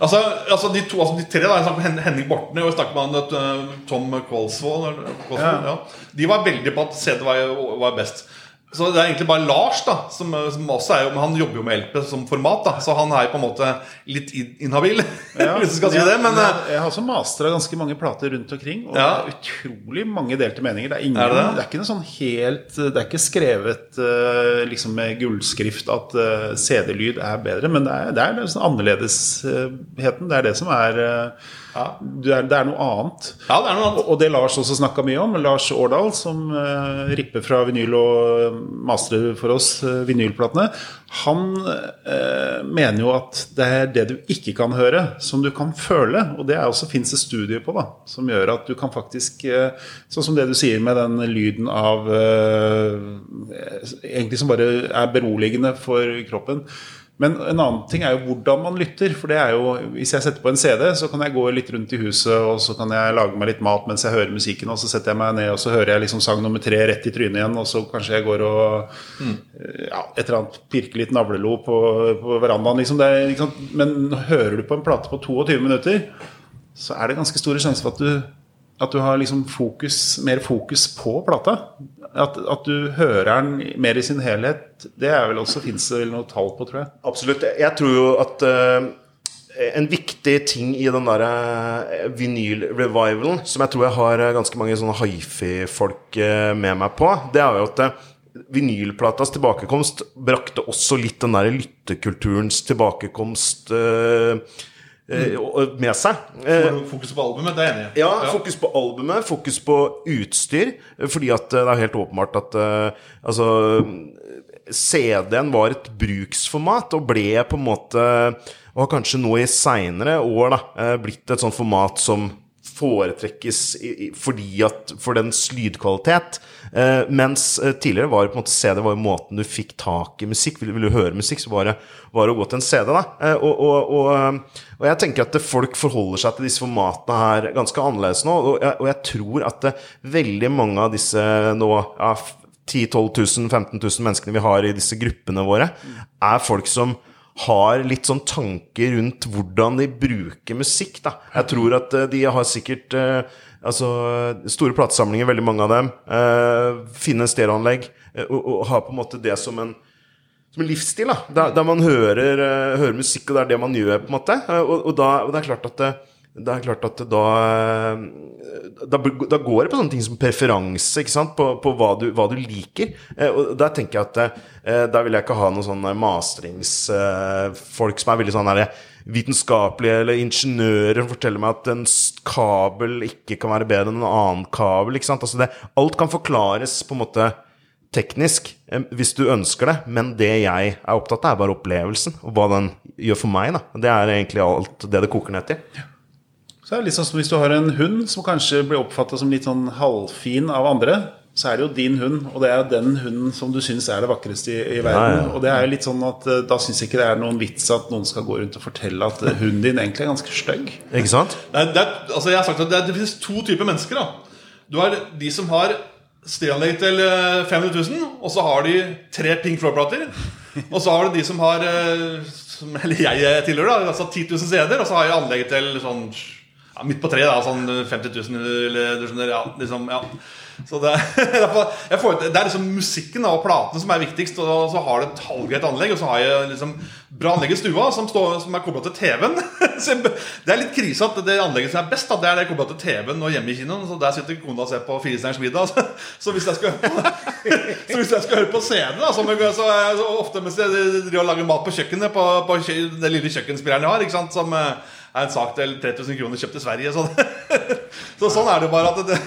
Altså, altså de, to, altså de tre, da, jeg snakket med Henning Bortne og jeg snakket med han, uh, Tom. Kvalsvold, Ja. Ja. De var veldig på at CD var, var best. Så det er egentlig bare Lars, da som, som også er jo, han jobber jo med LP som format. da Så han er på en måte litt inhabil, <laughs> ja, hvis du skal si det. Men jeg, eh, jeg har også mastra ganske mange plater rundt omkring, og Ja. det er utrolig mange delte meninger. Det er, ingen, Er det, det er ikke noe sånn helt Det er ikke skrevet eh, liksom med gullskrift at eh, CD-lyd er bedre, men det er, det er sånn annerledesheten. Det er det som er ja. det, er det er noe annet. ja, det er noe annet. Og og det Lars også snakka mye om, Lars Årdal, som uh, ripper fra vinyl og masterer for oss eh, vinylplatene, han eh, mener jo at det er det du ikke kan høre, som du kan føle. Og det er også fins det studier på, da, som gjør at du kan faktisk eh, Sånn som det du sier med den lyden av eh, Egentlig som bare er beroligende for kroppen. Men en annen ting er jo hvordan man lytter. For det er jo, hvis jeg setter på en CD, så kan jeg gå litt rundt i huset, og så kan jeg lage meg litt mat mens jeg hører musikken, og så setter jeg meg ned, og så hører jeg liksom sang nummer tre rett i trynet igjen, og så kanskje jeg går og ja, et eller annet pirker litt navlelo på, på verandaen. Liksom. Det liksom. Men hører du på en plate på 22 minutter, så er det ganske store sjanser for at du at du har liksom fokus, mer fokus på plata. At, at du hører den mer i sin helhet. Det er vel også fins det vel noe tall på, tror jeg. Absolutt. Jeg tror jo at uh, en viktig ting i den der uh, vinyl-revivalen, som jeg tror jeg har eh, ganske mange sånne hifi-folk uh, med meg på, det er jo at vinylplatas tilbakekomst brakte også litt den der lyttekulturens tilbakekomst med seg. Eh, Fokus på albumet, det er jeg enig i. ja, fokus på albumet, fokus på utstyr. Fordi at eh, det er helt åpenbart at eh, altså CD-en var et bruksformat og ble på en måte Og har kanskje nå i seinere år da, eh, blitt et sånt format som foretrekkes fordi at, for dens lydkvalitet. Eh, mens eh, tidligere var på en måte CD var jo måten du fikk tak i musikk. Vil, vil du høre musikk, så var det, var det å gå til en CD. da eh, og, og, eh, og jeg tenker at folk forholder seg til disse formatene her ganske annerledes nå. Og jeg, jeg tror at det, veldig mange av disse nå ja, 10 000-12 000, 15 000 menneskene vi har i disse gruppene våre, er folk som har litt sånn tanker rundt hvordan de bruker musikk. da. Jeg tror at eh, de har sikkert eh, altså, store platesamlinger, veldig mange av dem. Eh, finne stereoanlegg og, og har på en måte det som en som en livsstil, da. Der, der man hører, hører musikk, og det er det man gjør, på en måte. Og, og, da, og det er klart at det, er klart at da, eh, da Da går det på sånne ting som preferanse, ikke sant? På, på hva, du, hva du liker. Eh, Og der tenker jeg at eh, der vil jeg ikke ha noen sånne mastringsfolk som er veldig sånn herre vitenskapelige eller ingeniører forteller meg at en kabel ikke kan være bedre enn en annen kabel. ikke sant? Altså det, alt kan forklares på en måte teknisk eh, hvis du ønsker det, men det jeg er opptatt av, er bare opplevelsen og hva den gjør for meg. da. Det er egentlig alt det det koker ned til. Så er litt sånn som hvis du har en hund som kanskje blir oppfatta som litt sånn halvfin av andre, så er det jo din hund, og det er den hunden som du syns er det vakreste i, i verden. Ja, ja. Og det er jo litt sånn at eh, da syns jeg ikke det er noen vits at noen skal gå rundt og fortelle at eh, hunden din egentlig er ganske stygg. Ikke sant? Det, er, det, er, altså jeg har sagt at det, er, det finnes to typer mennesker. da Du har de som har stereoanlegg til eh, 500 000, og så har de tre Pink Floor-plater. Og så har du de som har eh, som, <laughs> Eller jeg tilhører, da. Altså 10 000 CD-er, og så har jeg anlegget til sånn ja, midt på treet, da. Sånn 50 000 eller du skjønner, ja, liksom, ja. Så det, <laughs> får, det er liksom musikken og platene som er viktigst. Og så har du et halvgreit anlegg, og så har jeg liksom bra anlegg i stua som, står, som er kobla til TV-en. <laughs> Det er litt krise at det anlegget som er best, da, det er det kobla til TV-en og hjemme i kinoen. Så der sitter kona og ser på Firestjerners middag. <laughs> Så, så hvis jeg skal høre på, så hvis jeg skal høre på scenen, da, så, jeg så ofte mens jeg driver og lager mat på kjøkkenet, på, på den lille kjøkkenspilleren jeg har, ikke sant, som eh, en sak til 3000 kroner kjøpt i Sverige. Sånn. <laughs> Så sånn er det bare det,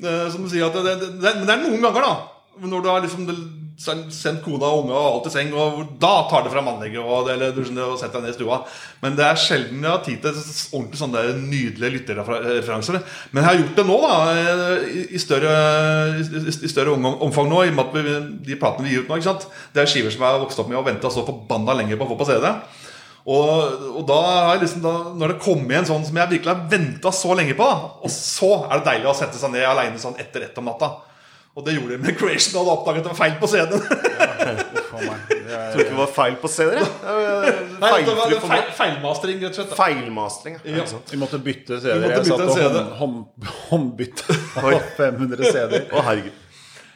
det, som du sier at det, det, er noen ganger, da. Når du har liksom sendt kona og unga og alt i seng, og da tar det fra mannlegget og, eller, du skjønner, og setter deg ned i stua. Men det er sjelden jeg har tid til ordentlig sånne nydelige lytterreferanser. Men jeg har gjort det nå, da. I, større, i større omfang nå. I og med at vi, de platene vi gir ut nå, ikke sant? det er skiver som jeg har vokst opp med og venta så forbanna lenge på å få på CD. Og, og da har jeg liksom da, Når det kommer en sånn som jeg virkelig har venta så lenge på, da, og så er det deilig å sette seg ned aleine sånn etter ett om natta. Og det gjorde de med Creation, og hadde oppdaget det var feil på CD-en. Tror ikke det var feil på CD-er. jeg. Nei, det var feil, format. feilmastering, rett og slett. Feilmastring. ja. Vi måtte bytte CD-er. Jeg satt bytte og CD. hånd, hånd, håndbytte 500 CD-er. Å, herregud.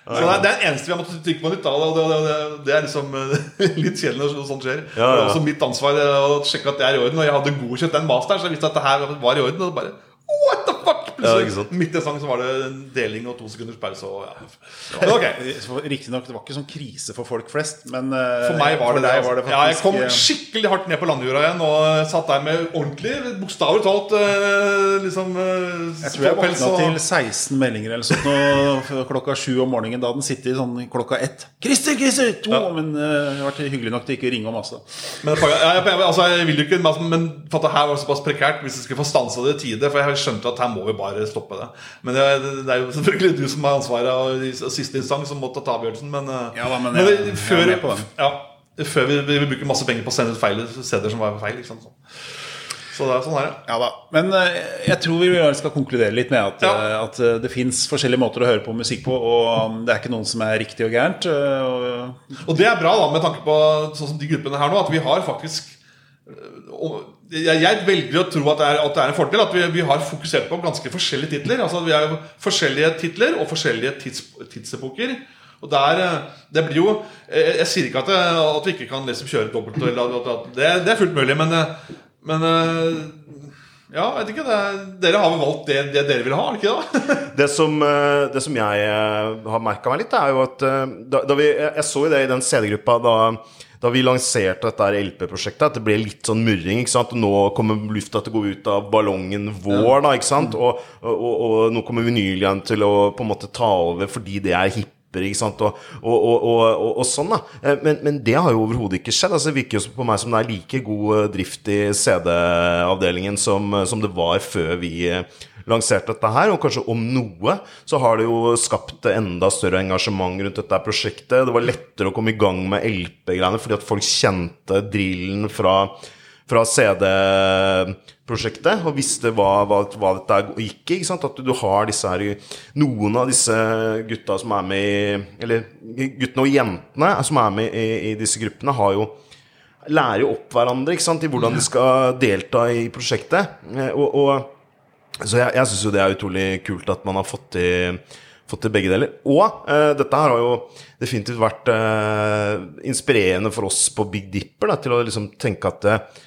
Så det er det eneste vi har måttet trykke på nytt. Og det, det, det, er liksom eh, <laughs> litt kjedelig når sånt skjer. Ja, ja. Også mitt ansvar eh, å sjekke at det er i orden. Og jeg hadde godkjent den masteren, så jeg visste at det her var i orden. Og bare What the fuck? Ja, sant. midt i sang så var det en deling og to sekunders pause. Og, ja. okay. <laughs> Riktignok, det var ikke sånn krise for folk flest, men eh, For meg var det det. var det faktisk, ja, jeg kom eh, skikkelig hardt ned på landjorda igjen og satt der med ordentlig, bokstavelig talt, eh, liksom Jeg tror jeg våkna og- til 16 meldinger eller sånt nå, <laughs> klokka sju om morgenen. Da den sitter sånn klokka ett. 'Christer, Christer!' To, Men eh, det har vært hyggelig nok til ikke å ringe om masse. Men, jeg, jeg, altså, jeg vil jo ikke, men altså, men for at det her var såpass prekært hvis jeg skulle få stansa det i tide. For jeg skjønte at her må vi bare stoppe det. Men det, det er jo selvfølgelig du som har ansvaret og siste instans som må ta avgjørelsen. Men, eh, Ja da, men jeg- før, jeg på den. ja, før vi, vi, bruker masse penger på å sende ut feil CD-er som var feil. Ikke sant? Så det er sånn her. Ja da. Men eh, jeg tror vi skal konkludere litt med at, Ja. eh, at det fins forskjellige måter å høre på musikk på, og um, det er ikke noen som er riktig og gærent. Og, Og det er bra da med tanke på sånn som de gruppene her nå, at vi har faktisk jeg, jeg velger å tro at det er, at det er en fordel at vi, vi har fokusert på ganske forskjellige titler. Altså Vi har forskjellige titler og forskjellige tids, tidsepoker. Og der, øh, det blir jo Jeg, jeg sier ikke at, det, at vi ikke kan liksom kjøre dobbelt. Det, det er fullt mulig, men, Men eh, ja, jeg vet ikke. Er- dere har vel valgt det, det dere vil ha, ikke da? <laughs> Det som, eh, det som jeg eh, har merka meg litt, er jo at eh, da, da vi, jeg så jo det i den CD-gruppa da, da vi lanserte dette LP-prosjektet, at det ble litt sånn murring. ikke sant? Nå kommer lufta til å gå ut av ballongen vår, da, ikke sant? Og, og, og, og nå kommer vinylen til å på en måte ta over fordi det er hippere, Ikke sant? Og, og sånn da Eh, men, men det har jo overhodet ikke skjedd. Altså, det virker jo på meg som det er like god eh, drift i CD-avdelingen som, eh, som det var før vi lanserte dette her, og kanskje om noe så har det jo skapt enda større engasjement rundt dette prosjektet. Det var lettere å komme i gang med LP-greiene fordi at folk kjente drillen fra, fra CD-prosjektet og visste hva, hva, hva dette gikk i. At du, har disse her Noen av disse gutta som er med i Eller guttene og jentene som er med i, i disse gruppene, har jo lærer jo opp hverandre i hvordan de skal delta i prosjektet. Eh, Og, og så jeg, jeg syns jo det er utrolig kult at man har fått til, fått til begge deler. Og eh, dette her har jo definitivt vært eh, inspirerende for oss på Big Dipper da, til å liksom tenke at eh,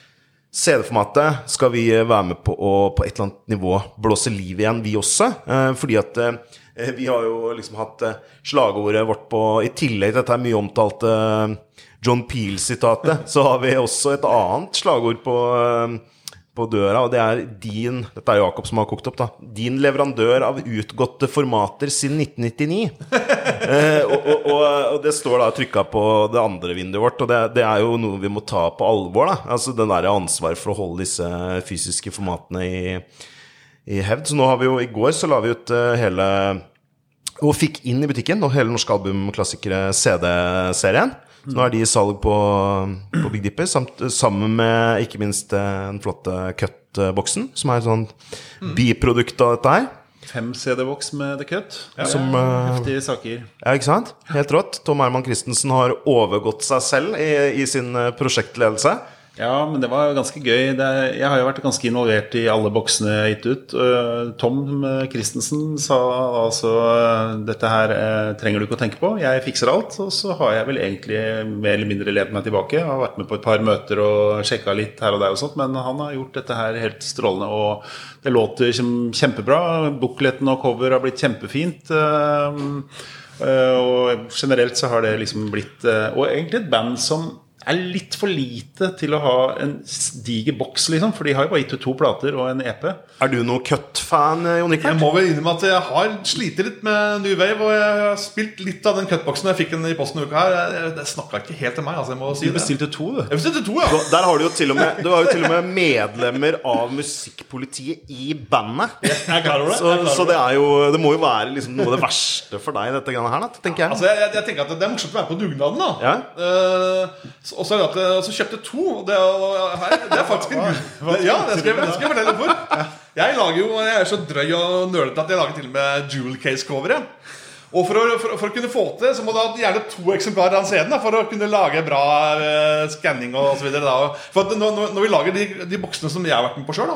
CD-formatet skal vi eh, være med på å på et eller annet nivå blåse liv igjen, vi også. Eh, fordi at eh, vi har jo liksom hatt eh, slagordet vårt på I tillegg til dette mye omtalte eh, John Peel-sitatet, så har vi også et annet slagord på eh, på døra, og det er din Dette er Jakob som har kokt opp, da. Din leverandør av utgåtte formater siden 1999. <laughs> eh, og, og, og, og det står da trykka på det andre vinduet vårt, og det, det er jo noe vi må ta på alvor. da Altså den der ansvaret for å holde disse fysiske formatene i, i hevd. Så nå har vi jo I går så la vi ut eh, hele og fikk inn i butikken og hele Norske Albumklassikere CD-serien. Så nå er de i salg på, på Big Dipper, samt, sammen med ikke minst eh, den flotte Cut-boksen, som er et sånn biprodukt av dette her. Fem CD-boks med The Cut. Som, eh, Heftige saker. Ja, ikke sant? Helt rått. Tom Herman Christensen har overgått seg selv i, i sin eh, prosjektledelse. Ja, men det var ganske gøy. Jeg har jo vært ganske involvert i alle boksene jeg har gitt ut. Uh, Tom Christensen sa altså dette her eh, trenger du ikke å tenke på, jeg fikser alt. Og så har jeg vel egentlig mer eller mindre levd meg tilbake. Jeg har vært med på et par møter og sjekka litt her og der og sånt, men han har gjort dette her helt strålende. Og det låter kjempebra. Bukletten og cover har blitt kjempefint. eh, eh, og generelt så har det liksom blitt eh, Og egentlig et band som er litt for lite til å ha en diger boks, liksom. For de har jo bare gitt ut to plater og en EP. Er du noe Cut-fan, Jon Jeg Rikard? må vel innrømme at jeg har slitt litt med New Wave, og jeg har spilt litt av den cut-boksen jeg fikk den i posten denne uka her. Det snakka ikke helt til meg, altså. Jeg må si Du bestilte to, du. Jeg bestilte to, ja. Der har du jo til og med Du har jo til og med medlemmer av musikkpolitiet i bandet. Jeg er det. Så, jeg er klar så det er jo Det må jo være liksom noe av det verste for deg, dette greiene her, da, tenker jeg. Altså, jeg, jeg, jeg tenker at Det er morsomt å være på dugnaden. da Ja. Uh, så- Og så det jeg så kjøpte to. Det, er- her, det er faktisk en gud. Ja, det skal, jeg, skal jeg fortelle for. Jeg lager jo Jeg er så drøy og nølete at jeg lager til og med jewel case-cover. Og for å, for, for å kunne få til så må du ha gjerne to eksemplarer av CD-en. For å kunne lage bra uh, skanning videre. For at når- når vi lager de, de boksene som jeg har vært med på sjøl,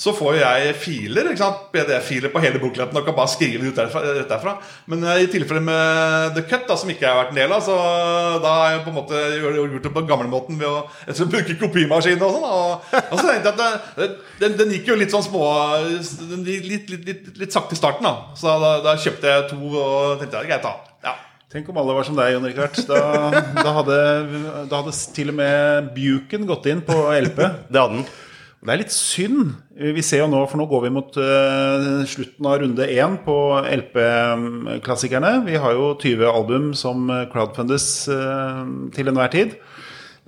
så får jeg filer. ikke sant, PDF-filer på hele bokletten og kan bare skrive det ut derfra. rett derfra. Men eh, i tilfelle med The Cut, da, som ikke jeg har vært en del av, så da har jeg på en måte gjort gjort det på gamlemåten ved å etter å bruke kopimaskin og sånn. Og, og så tenkte jeg at det, den, den gikk jo litt sånn små litt, litt, litt, litt sakte i starten, da. Så da, da kjøpte jeg to og tenkte jeg, greit, da. Ja. Tenk om alle var som deg, Jon Rikard. Da, da, hadde, da hadde til og med Buken gått inn på LP. Det hadde den. Det er litt synd. Vi ser jo nå, for nå går vi mot uh, slutten av runde én på LP-klassikerne. Vi har jo 20 album som crowdfundes uh, til enhver tid.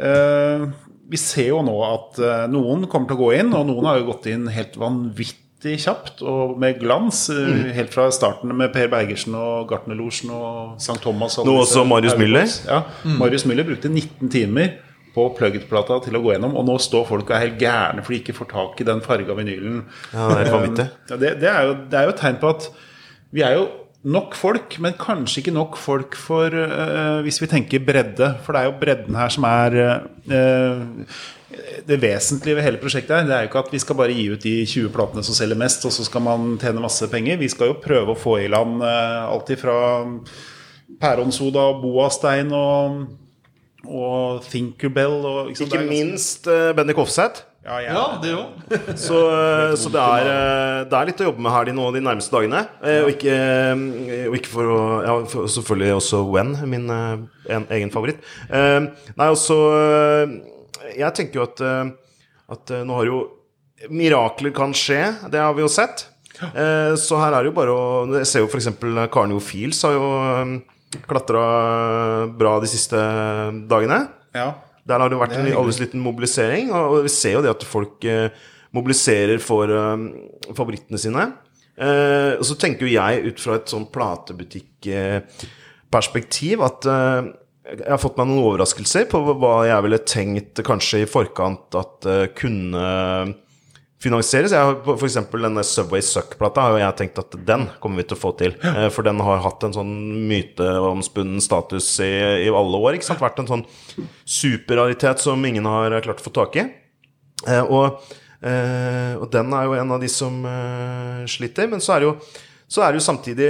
Uh, vi ser jo nå at noen kommer til å gå inn, og noen har jo gått inn helt vanvittig kjapt og med glans. Mm. Helt fra starten med Per Bergersen og Gartnerlosjen og St. Thomas. og Nå også Marius Müller. Ja, Marius Müller brukte 19 timer på plugget-plata til å gå gjennom, og nå står folk og er helt gærne fordi de ikke får tak i den farga vinylen. Ja, det er. Ja, det, det, er jo, det er jo et tegn på at vi er jo nok folk, men kanskje ikke nok folk for uh, hvis vi tenker bredde. For det er jo bredden her som er uh, det vesentlige ved hele prosjektet. her Det er jo ikke at vi skal bare gi ut de 20 platene som selger mest, og så skal man tjene masse penger. Vi skal jo prøve å få i land øh, alt ifra pæronsoda og boastein og, og Thinkerbell og ikke sant, Ikke ganske- minst uh, Benny Kofseth. Ja, ja, Ja, det òg. <laughs> Så, eh, så det, er, eh, det er litt å jobbe med her de, nå, de nærmeste dagene. Eh, Og ikke, eh, og ikke for å ja, for, Selvfølgelig også When, min eh, en, egen favoritt. Eh, Nei, også eh, Jeg tenker jo at, eh, at eh, nå har jo Mirakler kan skje, det har vi jo sett. Eh, Så her er det jo bare å Jeg ser jo f.eks. Karen Jo Fields har jo klatra bra de siste dagene. Ja. Der har det vært Det en aldri liten mobilisering, og vi ser jo det at folk eh, mobiliserer for eh, favorittene sine. Eh, og så tenker jo jeg ut fra et sånn platebutikkperspektiv at eh, jeg har fått meg noen overraskelser på hva jeg ville tenkt kanskje i forkant at eh, kunne finansieres. Jeg har eksempel denne Subway Suck-plata har jeg tenkt at den kommer vi til å få til. Ja. For den har hatt en sånn myteomspunnen status i, i alle år. ikke sant? Vært en sånn superraritet som ingen har klart å få tak i. Eh, Og, eh, og den er jo en av de som eh, sliter. Men så er det jo så er det jo samtidig,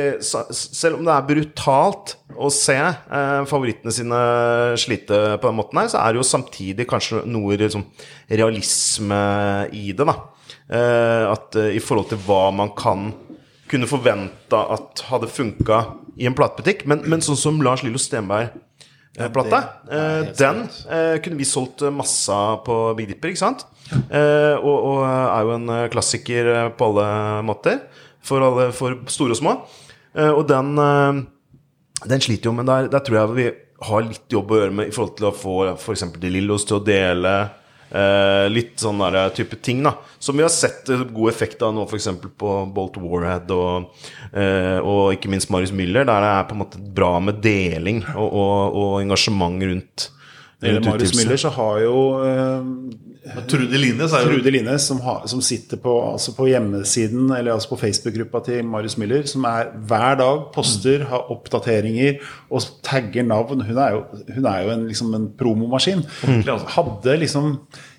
selv om det er brutalt å se eh, favorittene sine slite på den måten her, så er det jo samtidig kanskje noe liksom, realisme i det, da. Eh, at eh, i forhold til hva man kan kunne forvente at hadde funka i en platebutikk. Men, men sånn som Lars Lillo Stenberg-plata, er eh, den eh, kunne vi solgt masse på Big Dipper, ikke sant? Eh, og, og er jo en klassiker på alle måter. For, alle, for store og små. Eh, og den, den sliter jo, men der, der tror jeg vi har litt jobb å gjøre med i forhold til å få f.eks. De Lillos til å dele eh, litt sånn der type ting, da. Som vi har sett eh, god effekt av nå, f.eks. på Bolt Warhead og, eh, og ikke minst Marius Müller, der det er på en måte bra med deling og, og, og engasjement rundt. Eller Marius. Müller så har jo eh, Trude Lines jo Trude Linnes, som, har, som sitter på, altså på hjemmesiden eller altså på Facebook-gruppa til Marius Müller, som er hver dag poster, har oppdateringer og tagger navn. Hun er jo, hun er jo en, liksom en promomaskin. Mm. Hadde liksom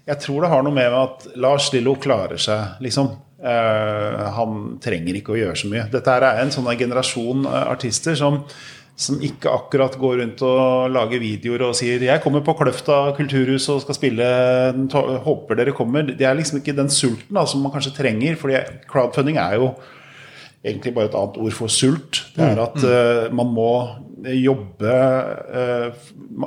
Jeg tror det har noe med at Lars Lillo klarer seg, liksom. Eh, han trenger ikke å gjøre så mye. Dette er en sånn generasjon eh, artister som som ikke akkurat går rundt og lager videoer og sier 'Jeg kommer på Kløfta kulturhus og skal spille. Håper dere kommer.' Det er liksom ikke den sulten da, som man kanskje trenger. fordi crowdfunding er jo egentlig bare et annet ord for sult. Det er at uh, man må jobbe uh,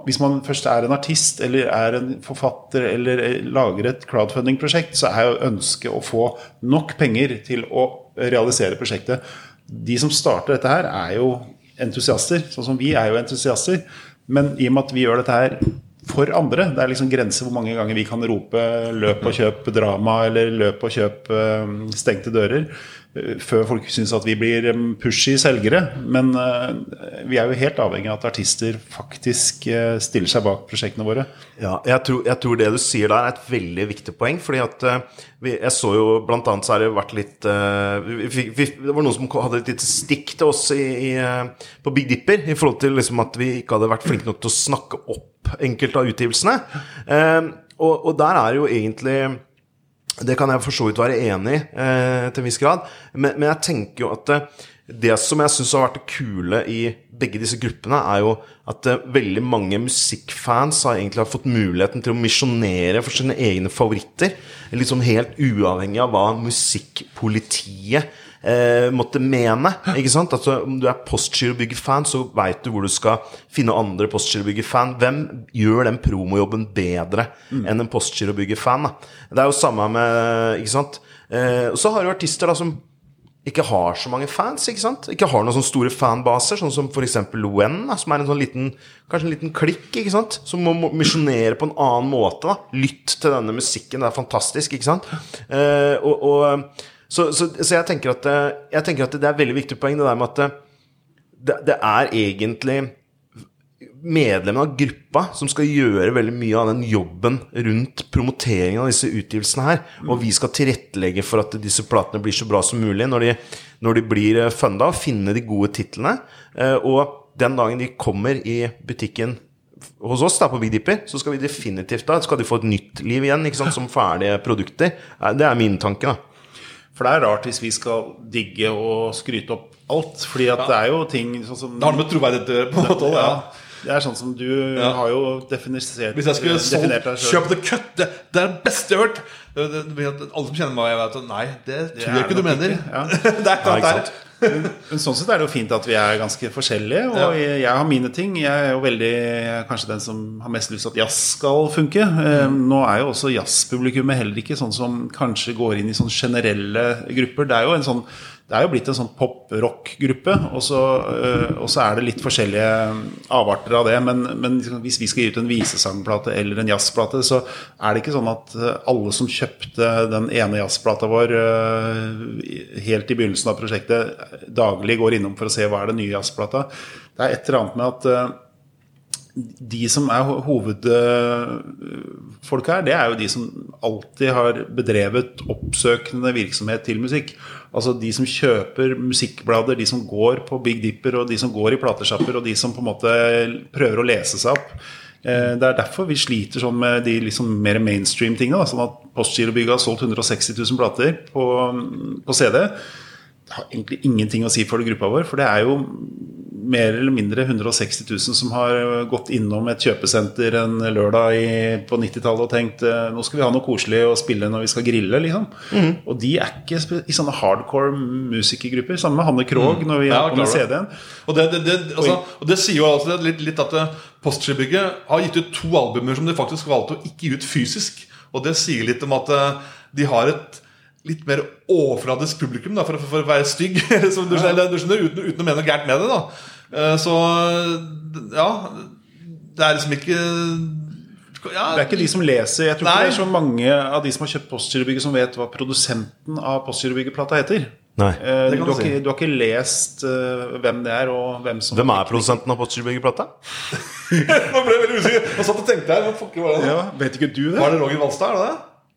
Hvis man først er en artist eller er en forfatter eller eh, lager et crowdfunding-prosjekt, så er jo ønsket å få nok penger til å realisere prosjektet. De som starter dette her, er jo entusiaster. Sånn som vi er jo entusiaster. Men i og med at vi gjør dette her for andre, det er liksom grenser hvor mange ganger vi kan rope 'løp og kjøp drama' eller 'løp og kjøp eh, stengte dører' før folk syns at vi blir eh, pushy selgere. Men eh, vi er jo helt avhengig av at artister faktisk eh, stiller seg bak prosjektene våre. Ja, jeg tror, jeg tror det du sier der er et veldig viktig poeng. Fordi at eh, vi, Jeg så jo blant annet så har det vært litt eh, vi, vi, Det var noen som hadde et lite stikk til oss i, i, eh, på Big Dipper i forhold til liksom at vi ikke hadde vært flinke nok til å snakke opp enkelte av utgivelsene. Eh, og, og der er jo egentlig det kan jeg for så vidt være enig i eh, til en viss grad. Men, men jeg tenker jo at eh, det som jeg syns har vært det kule i begge disse gruppene, er jo at eh, veldig mange musikkfans har egentlig har fått muligheten til å misjonere for sine egne favoritter. Liksom helt uavhengig av hva musikkpolitiet eh, måtte mene. Ikke sant? Altså, om du er Postgirobygger-fan, så veit du hvor du skal finne andre Postgirobygger-fan. Hvem gjør den promojobben bedre enn en Postgirobygger-fan? Det er jo samme med Ikke sant? Eh, og så har du artister da som ikke har så mange fans, ikke sant? Ikke har noen sånne store fanbaser, sånn som f.eks. Wen, som er en sånn liten Kanskje en liten klikk, ikke sant? Som må misjonere på en annen måte. da Lytt til denne musikken, det er fantastisk, ikke sant? Eh, og, og, så, så, så jeg tenker at eh, Jeg tenker at det er et veldig viktig poeng, det der med at eh, det, det er egentlig medlemmene av gruppa som skal gjøre veldig mye av den jobben rundt promoteringen av disse utgivelsene her. Og vi skal tilrettelegge for at disse platene blir så bra som mulig når de, når de blir eh, funda, og finne de gode titlene. Og den dagen de kommer i butikken hos oss da på Big Dipper, så skal vi definitivt da skal de få et nytt liv igjen ikke sant, som ferdige produkter. Det er min tanke. da. For det er rart hvis vi skal digge og skryte opp alt. Fordi at det er jo ting sånn som Det har noe med troverdighet å gjøre. på en måte òg. ja. Det er sånn som du har jo definert Hvis jeg skulle definert solgt. Kjøp the cut, det, det er det beste jeg har hørt! Det, det, det, alle som kjenner meg, jeg vet at Nei, det tror er jeg ikke du mener. ikke, ja. <laughs> det er klart ikke det er. Men sånn sett er det jo fint at vi er ganske forskjellige. Og Ja. jeg, jeg har mine ting. Jeg er jo veldig kanskje den som har mest lyst til at jazz skal funke. Eh, Mm. Nå er jo også jazzpublikummet heller ikke sånn som kanskje går inn i sånn generelle grupper. Det er jo en sånn det er jo blitt en sånn pop-rock-gruppe, og, så, eh, og så er det litt forskjellige avarter av det. Men, men liksom, hvis vi skal gi ut en visesangplate eller en jazzplate, så er det ikke sånn at eh, alle som kjøpte den ene jazzplata vår eh, helt i begynnelsen av prosjektet, daglig går innom for å se hva er den nye jazzplata. Det er et eller annet med at de som er hovedfolk her, det er jo de som alltid har bedrevet oppsøkende virksomhet til musikk. Altså de som kjøper musikkblader, de som går på Big Dipper, og de som går i platesjapper, og de som på en måte prøver å lese seg opp. Eh, Det er derfor vi sliter sånn med de liksom mer mainstream-tingene. da, Sånn at Postgirobygget har solgt 160 000 plater på, på CD. Det har egentlig ingenting å si for gruppa vår, for det er jo mer eller mindre 160 000 som har gått innom et kjøpesenter en lørdag i, på 90-tallet og tenkt eh, nå skal vi ha noe koselig å spille når vi skal grille. liksom. Og de er ikke i sånne hardcore musikergrupper. Sammen med Hanne Krogh når vi Ja, på med. CD-en. Og det, det, det, altså, og det sier jo altså litt, litt at eh, Postgirobygget har gitt ut to albumer som de faktisk valgte å ikke gi ut fysisk. Og det sier litt om at eh, de har et litt mer overfladisk publikum, da, for, for, å være stygg. <laughs> Du skjønner, du skjønner uten, uten å mene noe gærent med det. da Så ja Det er liksom ikke ja, Det er ikke de som leser. Jeg tror Nei. ikke det er så mange av de som har kjøpt Postgirobygget, som vet hva produsenten av Postgirobygget-plata heter. Nei. Eh, Du har, si. ikke, du har ikke lest uh, hvem det er, og hvem som Hvem er produsenten av Postgirobygget-plata? Nå <laughs> ble jeg veldig usikker. Jeg satt og tenkte her. Hva fucker var det? Ja, vet ikke du det? Var det Roger Valstad? Er det det?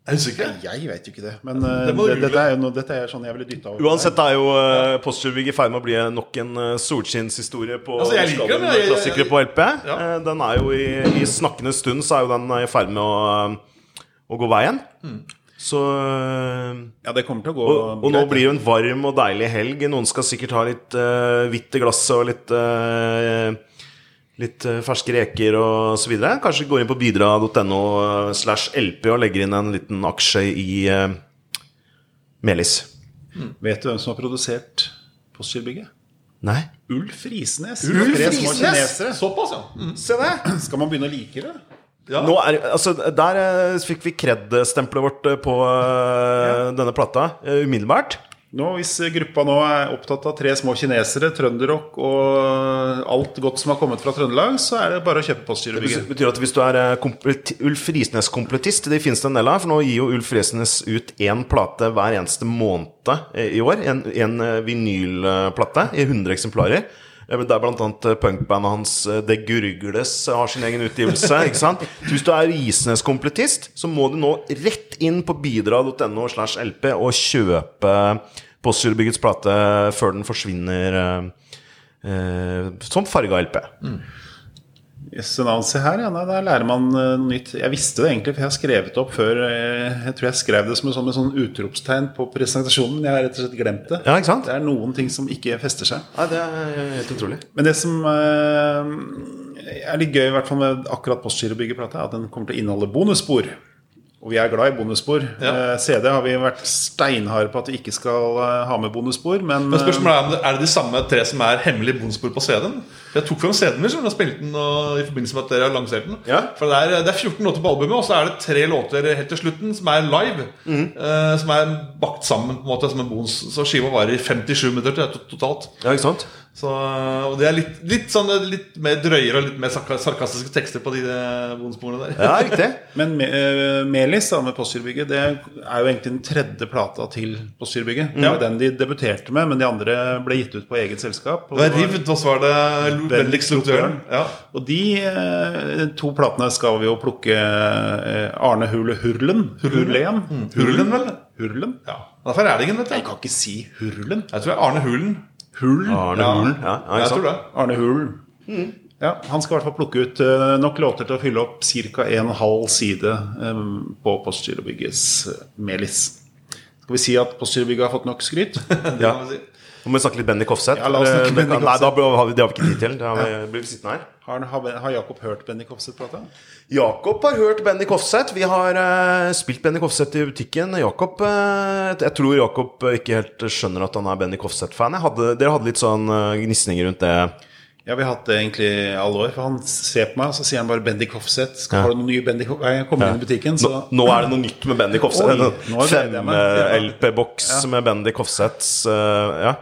Jeg du sikker? Jeg vet jo ikke det. Men eh, Det det, dette, er jo noe, dette er sånn jeg ville dytta over. Uansett er jo uh, Postgirobygg i ferd med å bli nok en uh, solskinnshistorie på Altså, jeg liker norsk den, jeg- jeg- klassikere på LP. Ja. Uh, den er jo i, i snakkende stund så er jo den i ferd med å, uh, å gå veien. Mm. Så uh, Ja, det kommer til å gå og, og nå blir det jo en varm og deilig helg. Noen skal sikkert ha litt uh, hvitt i glasset og litt uh, Litt uh, ferske reker og så videre. Kanskje går inn på bidra.no uh, slash LP og legger inn en liten aksje i uh, Melis. Vet du hvem som har produsert Postgirobygget? Nei? Ulf Risnes. Ulf Risnes? Såpass, ja. Mm. Se det! Skal man begynne å like det? ja. Nå er, altså, der eh, fikk vi kred-stempelet vårt på på ja. denne plata uh, umiddelbart. Nå, Hvis gruppa nå er opptatt av tre små kinesere, trønderrock og alt godt som har kommet fra Trøndelag, så er det bare å kjøpe Det betyr at hvis du er eh, Ulf Risnes-komplettist, det finnes det en del av, for nå gir jo Ulf Risnes ut én plate hver eneste måned eh, i år. En, en eh, vinylplate i 100 eksemplarer. Eh, Der annet eh, punkbandet hans eh, Det Gurgles har sin egen utgivelse. <laughs> ikke sant? Så Hvis du er Isnes-komplettist, så må du nå rett inn på bidra.no slash LP og kjøpe Postgirobyggets plate før den forsvinner eh, eh, som farga LP. Yes, navn, se her, ja. Nei, der lærer man eh, noe nytt. Jeg visste det egentlig, for jeg har skrevet det opp før. eh, Jeg tror jeg skrev det som en sånn, sånn utropstegn på presentasjonen, men jeg har rett og slett glemt det. Ja, ikke sant? Det er noen ting som ikke fester seg. Nei, det er helt utrolig. Men det som eh, er litt gøy, i hvert fall med akkurat Postgirobygget-plata, er at den kommer til å inneholde bonusspor. Og vi er glad i bonusspor. Ja. Eh, CD har vi vært steinharde på at vi ikke skal eh, ha med bonusspor, men, Men spørsmålet er om det er det de samme tre som er hemmelige bonusspor på CD-en. Jeg tok fram CD-en min og spilte den og, i forbindelse med at dere har lansert den. Ja. For det er, det er 14 låter på albumet, og så er det tre låter helt til slutten som er live. eh, som er bakt sammen på en måte som en bonus. Så skiva varer i 57 minutter totalt. Ja, ikke sant? Så, og det er litt, litt, sånn, litt mer drøyere og litt mer sarkastiske tekster på de bonussporene der. Ja, riktig. <laughs> Men Me- eh, Melis da, med Postgirobygget Det er jo egentlig den tredje plata til Postgirobygget. Det Ja. var den de debuterte med, men de andre ble gitt ut på eget selskap. Og Det var det var- Rivd, og så var det Bendix Lotøren. Ja. Og de eh, to platene skal vi jo plukke eh, Arne Hule Hurlen. Hurlen? Hurlen, vel? Hurlen? Ja. Derfor er Ferdingen, vet Jeg kan ikke si Hurlen. Jeg tror det er Arne Hulen. Hull? Arne Ja. Hulen. Ja, ja, Jeg tror det. Arne Hulen. Ja, Han skal i hvert fall plukke ut eh, nok låter til å fylle opp ca. en halv side eh, på Postgirobyggets Melis. Skal vi si at Postgirobygget har fått nok skryt? <laughs> Det kan vi si. Nå må vi snakke litt Benny Kofseth. Ja, Eh, Nei, da har vi, det har vi ikke tid til. Da har vi, blir vi sittende her. Har, har, Jakob hørt Benny Kofseth prate? Jakob har hørt Benny Kofseth. Vi har uh, spilt Benny Kofseth i butikken. Jakob uh, Jeg tror Jakob ikke helt skjønner at han er Benny Kofseth-fan. Dere hadde litt sånn uh, gnisninger rundt det. Ja, vi har hatt det egentlig alle år. For han ser på meg, og så sier han bare Bendy Kofseth. Skal, Har du noe nye Bendy Kofseth? Jeg kommer inn i butikken, så Nå, nå er det noe nytt med Bendy meg. Fem-LP-boks med Bendy Kofseths uh, Ja.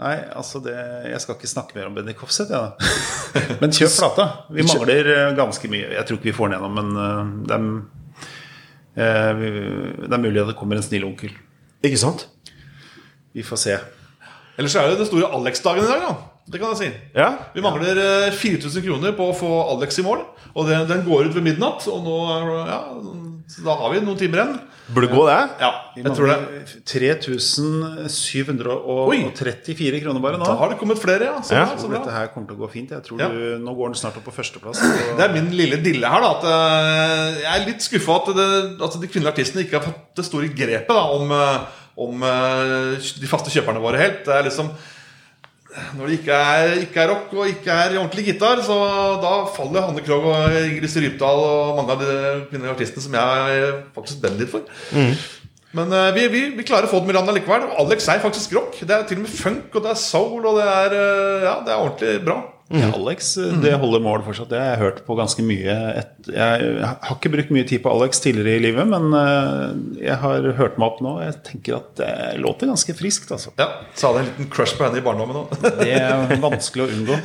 Nei, altså det, jeg skal ikke snakke mer om Benny Kofseth, jeg, da. <laughs> Men kjøp plata. Vi mangler eh, ganske mye. Jeg tror ikke vi får den gjennom, men eh, det er, eh, det er mulig at det kommer en snill onkel. Ikke sant? Vi får se. Ellers er det den store Alex-dagen i dag, da. Det kan jeg si. Ja. Vi mangler eh, 4000 kroner på å få Alex i mål. Og den, den går ut ved midnatt. Og nå, ja, så da har vi noen timer igjen. Burde gå, det. Ja, jeg tror det. mangler 3734 kroner bare nå. Da har det kommet flere, ja. Så Ja. Så bra. dette her kommer til å gå fint. Jeg tror Ja. du, Nå går den snart opp på førsteplass. og- <clears throat> Det er min lille dille her. da At eh, Jeg er litt skuffa at, det, at de kvinnelige artistene ikke har fått det store grepet da om, eh, om eh, de faste kjøperne våre helt. Det er liksom Når det ikke er, ikke er rock og ikke er ordentlig gitar, så da faller Hanne Krogh og Ingrid Rypdal og mange av de kvinnelige artistene som jeg faktisk brenner litt for. Men uh, vi, vi, vi klarer å få dem i landet likevel. Og Alex er faktisk rock. Det er til og med funk, og det er soul, og det er, uh, ja, det er ordentlig bra. Ja, Alex, det holder mål fortsatt. Det har jeg hørt på ganske mye. Et, jeg har ikke brukt mye tid på Alex tidligere i livet, men eh, jeg har hørt meg opp nå. Jeg tenker at det låter ganske friskt, altså. Ja, Så hadde jeg en liten crush på henne i barndommen òg. <laughs> Det er vanskelig å unngå.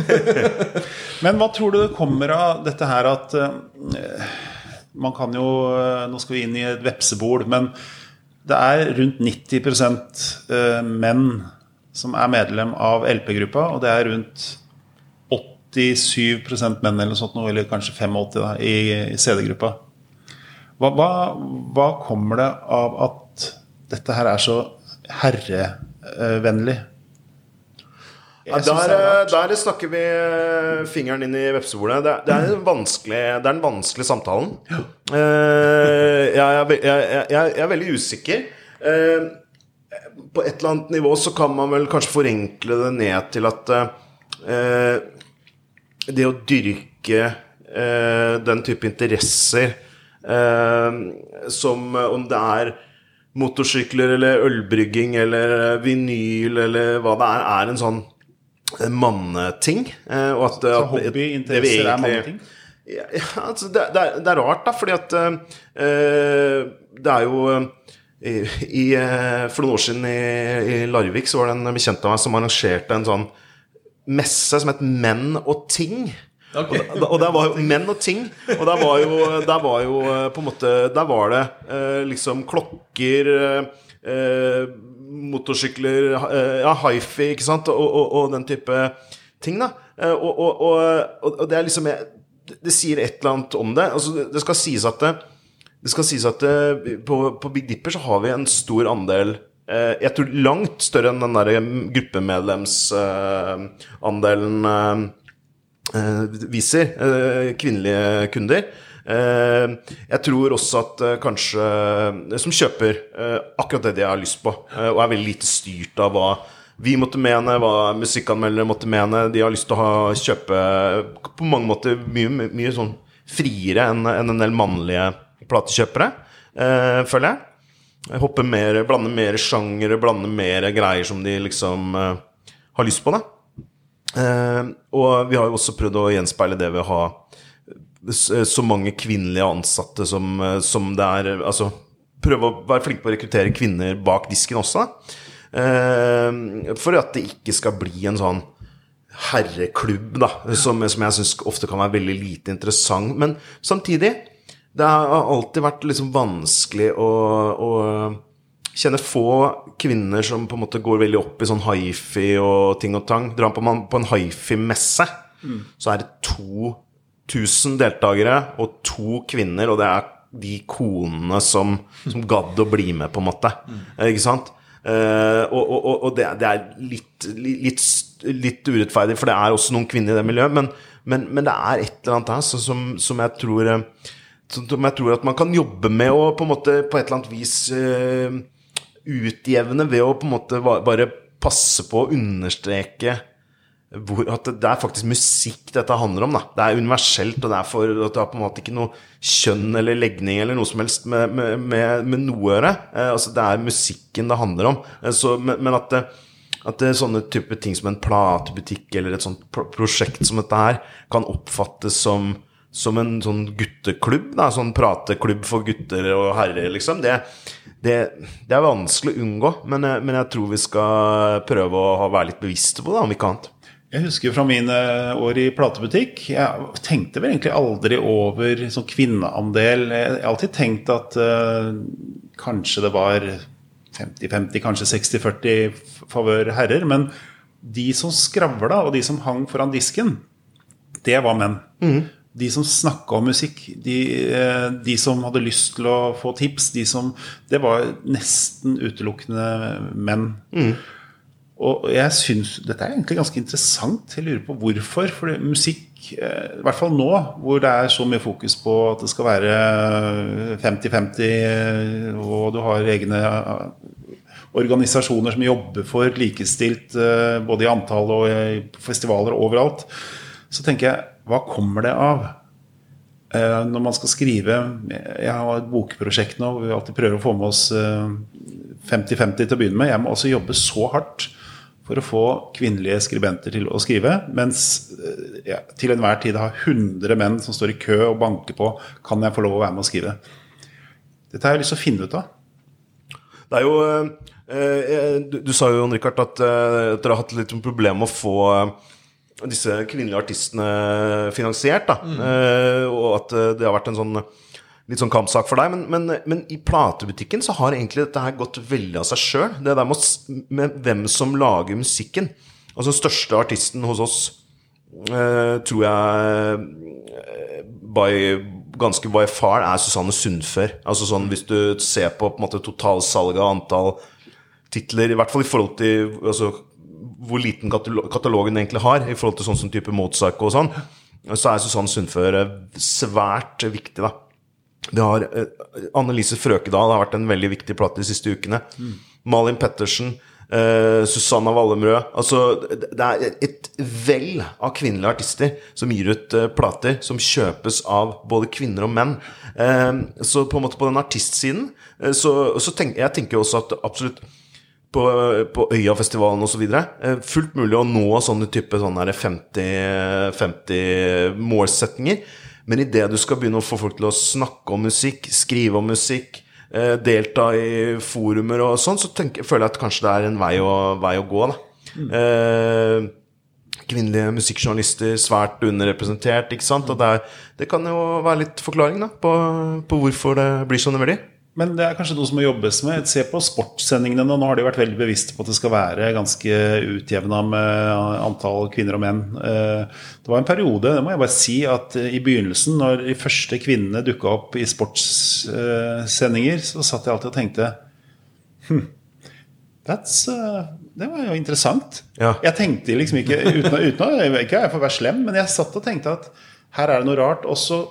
<laughs> Men hva tror du det kommer av dette her at eh, Man kan jo eh, Nå skal vi inn i et vepsebol, men det er rundt 90 eh, menn som er medlem av LP-gruppa, og det er rundt 87% menn eller sånt, eller kanskje 85 da, i, i CD-gruppa. Hva, hva, hva kommer det av at dette her er så herrevennlig? Ja, der, er der snakker vi eh, fingeren inn i vepsebolet. Det, det, er er den vanskelige samtalen. Ja. jeg, er, jeg, jeg, jeg er veldig usikker. Eh, på et eller annet nivå så kan man vel kanskje forenkle det ned til at eh, det å dyrke eh, den type interesser eh, som eh, om det er motorsykler eller ølbrygging eller vinyl eller hva det er, er en sånn manneting. eh, Og at, Så hobbyinteresser er manneting? Ja, altså det, det, er, det er rart, da, fordi at eh, Det er jo eh, i, i, eh, For noen år siden i, i Larvik så var det en bekjent av meg som arrangerte en sånn messe som het Menn og ting. Okay. Og, og der var jo menn og ting. Og der var jo, der var jo eh, på en måte Der var det eh, liksom klokker eh, eh, Motorsykler, eh, ja, hifi, ikke sant, og, og, og den type ting, da. Eh, og, det er liksom det, sier et eller annet om det. Altså, det, skal sies at det, det skal sies at det, på, på Big Dipper så har vi en stor andel eh, Jeg tror langt større enn den der gruppemedlemsandelen eh, viser. eh, kvinnelige kunder. Eh, jeg tror også at eh, kanskje Som kjøper eh, akkurat det de har lyst på, eh, og er veldig lite styrt av hva vi måtte mene, hva musikkanmeldere måtte mene. De har lyst til å ha, kjøpe på mange måter mye, mye sånn friere enn en del mannlige platekjøpere, eh, føler jeg. Jeg hopper mer, blander mer sjangere, blander mer greier som de liksom uh, har lyst på. da Uh, og vi har jo også prøvd å gjenspeile det ved å ha så mange kvinnelige ansatte som, eh, som det er Altså prøve å være flink på å rekruttere kvinner bak disken også. da. Eh, for at det ikke skal bli en sånn herreklubb, da, som, som jeg syns ofte kan være veldig lite interessant. Men samtidig, det har alltid vært liksom vanskelig å, å kjenne få kvinner som på en måte går veldig opp i sånn hifi og ting og tang. Drar man, på en hifi-messe, så er det 2000 deltakere og to kvinner, og det er de konene som, som gadd å bli med, på en måte. Mm. Ikke sant? Uh, og og, og, det, det er litt, litt, litt urettferdig, for det er også noen kvinner i det miljøet, men, men, men det er et eller annet her som, som jeg tror eh, som jeg tror at man kan jobbe med å på måte på et eller annet vis uh, utjevne ved å på en måte bare passe på å understreke hvor, at det, er faktisk musikk dette handler om. Da. Det er universelt, og det er det har på en måte ikke noe kjønn eller legning eller noe som helst med, med, med, med noe å gjøre. Eh, altså, det er musikken det handler om. Eh, så, men, men at, det, at det er sånne type ting som en platebutikk eller et sånt pro prosjekt som dette her kan oppfattes som, som en sånn gutteklubb, da, sånn prateklubb for gutter og herrer, liksom. Det, det, det er vanskelig å unngå, men, jeg- men jeg tror vi skal prøve å være litt bevisste på det, om ikke annet. Jeg husker fra mine år i platebutikk. Jeg tenkte vel egentlig aldri over sånn kvinneandel. Jeg har alltid tenkt at uh, kanskje det var 50-50, kanskje 60-40 favør herrer. Men de som skravla, og de som hang foran disken, det var menn. De som snakka om musikk, de, eh, de som hadde lyst til å få tips, de som Det var nesten utelukkende menn. Og jeg syns dette er egentlig ganske interessant. Jeg lurer på hvorfor. For musikk, eh, i hvert fall nå, hvor det er så mye fokus på at det skal være 50-50, eh, og du har egne organisasjoner som jobber for likestilt både i antall og i festivaler og overalt, så tenker jeg hva kommer det av? Eh, Når man skal skrive Jeg har et bokprosjekt nå hvor vi alltid prøver å få med oss eh, 50-50 til å begynne med. Jeg må også jobbe så hardt for å få kvinnelige skribenter til å skrive, mens jeg ja, til enhver tid har 100 menn som står i kø og banker på kan jeg få lov å være med å skrive. Dette har jeg lyst til å finne ut av. Det er jo eh, eh, du, sa jo, Jon Rikard, at eh, dere har hatt litt problemer med å få eh, disse kvinnelige artistene finansiert. Da. Eh, og at eh, det har vært en sånn litt sånn kampsak for deg. Men, men, men i platebutikken så har egentlig dette her gått veldig av seg sjøl. Det der med, med hvem som lager musikken. Altså den største artisten hos oss uh, tror jeg by, ganske by far er Susanne Sundfør. Altså sånn hvis du ser på, på totalsalget av antall titler, i hvert fall i forhold til altså, hvor liten katalo- katalogen egentlig har, i forhold til sånn som type Mozart og sånn, så er Susanne Sundfør eh, svært viktig, da. Det har, eh, Annelise Frøkedal har vært en veldig viktig plate de siste ukene. Malin Pettersen, eh, Susanna Wallemrød altså, det, er et vell av kvinnelige artister som gir ut eh, plater som kjøpes av både kvinner og menn. Eh, så på en måte på den artistsiden så, så tenker jeg tenker også at absolutt på, på Øyafestivalen osv. Fullt mulig å nå sånne type sånne 50, 50 målsetninger. Men idet du skal begynne å få folk til å snakke om musikk, skrive om musikk, eh, delta i forumer og sånn, så tenker, føler jeg at kanskje det er en vei å, vei å gå. da. Eh, kvinnelige musikkjournalister svært underrepresentert. ikke sant? Og det, er, det kan jo være litt forklaring da, på, på hvorfor det blir sånn det blir. Men det er kanskje noe som må jobbes med. Se på sportssendingene nå. Nå har de vært veldig bevisste på at det skal være ganske utjevna med antall kvinner og menn. Eh, Det var en periode, det må jeg bare si, at i begynnelsen, når de første kvinnene dukka opp i sportssendinger, så satt jeg alltid og tenkte hm, that's, uh, Det var jo interessant. Ja. Jeg tenkte liksom ikke uten, å- uten å ikke jeg får være slem, men jeg satt og tenkte at her er det noe rart. Og så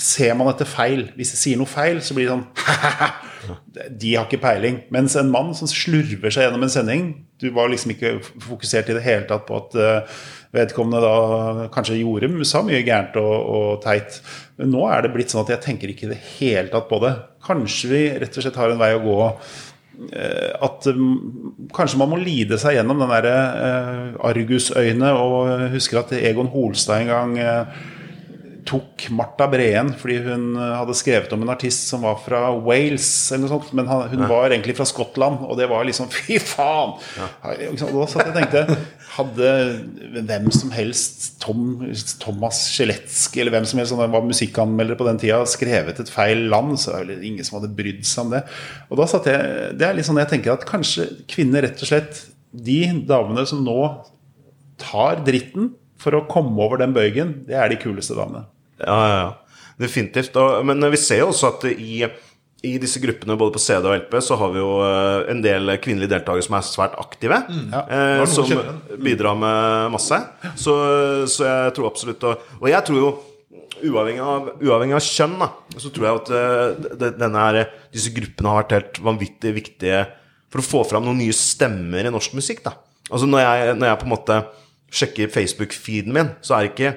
ser man etter feil. Hvis de sier noe feil, så blir det sånn <laughs> De har ikke peiling. Mens en mann som slurver seg gjennom en sending Du var liksom ikke fokusert i det hele tatt på at eh, vedkommende da kanskje gjorde sa mye gærent og, og teit. Men nå er det blitt sånn at jeg tenker ikke i det hele tatt på det. Kanskje vi rett og slett har en vei å gå eh, at mm, kanskje man må lide seg gjennom den derre eh, argusøyne og husker at Egon Holstad en gang tok Marta Breen fordi hun eh, hadde skrevet om en artist som var fra Wales, eller noe sånt, men han, hun var egentlig fra Skottland, og det var liksom <laughs> Fy faen! Ja. Da satt jeg og tenkte Hadde hvem som helst, Tom, Thomas Skjeletski eller hvem som helst som var musikkanmelder på den tida, skrevet et feil land, så er det vel ingen som hadde brydd seg om det. Og da satt jeg Det er litt sånn jeg tenker at kanskje kvinner rett og slett De damene som nå tar dritten for å komme over den bøygen, det er de kuleste damene. Ja, ja, ja. Definitivt. Men vi ser jo også at i, i disse gruppene, både på CD og LP, så har vi jo eh, en del kvinnelige deltakere som er svært aktive. Ja. eh, som bidrar med masse. Så, så jeg tror absolutt Og, og jeg tror jo Uavhengig av, uavhengig av kjønn, da, så tror jeg at eh, denne her, disse gruppene har vært helt vanvittig viktige for å få fram noen nye stemmer i norsk musikk. da Altså når jeg, når jeg på en måte sjekker Facebook-feeden min, så er det ikke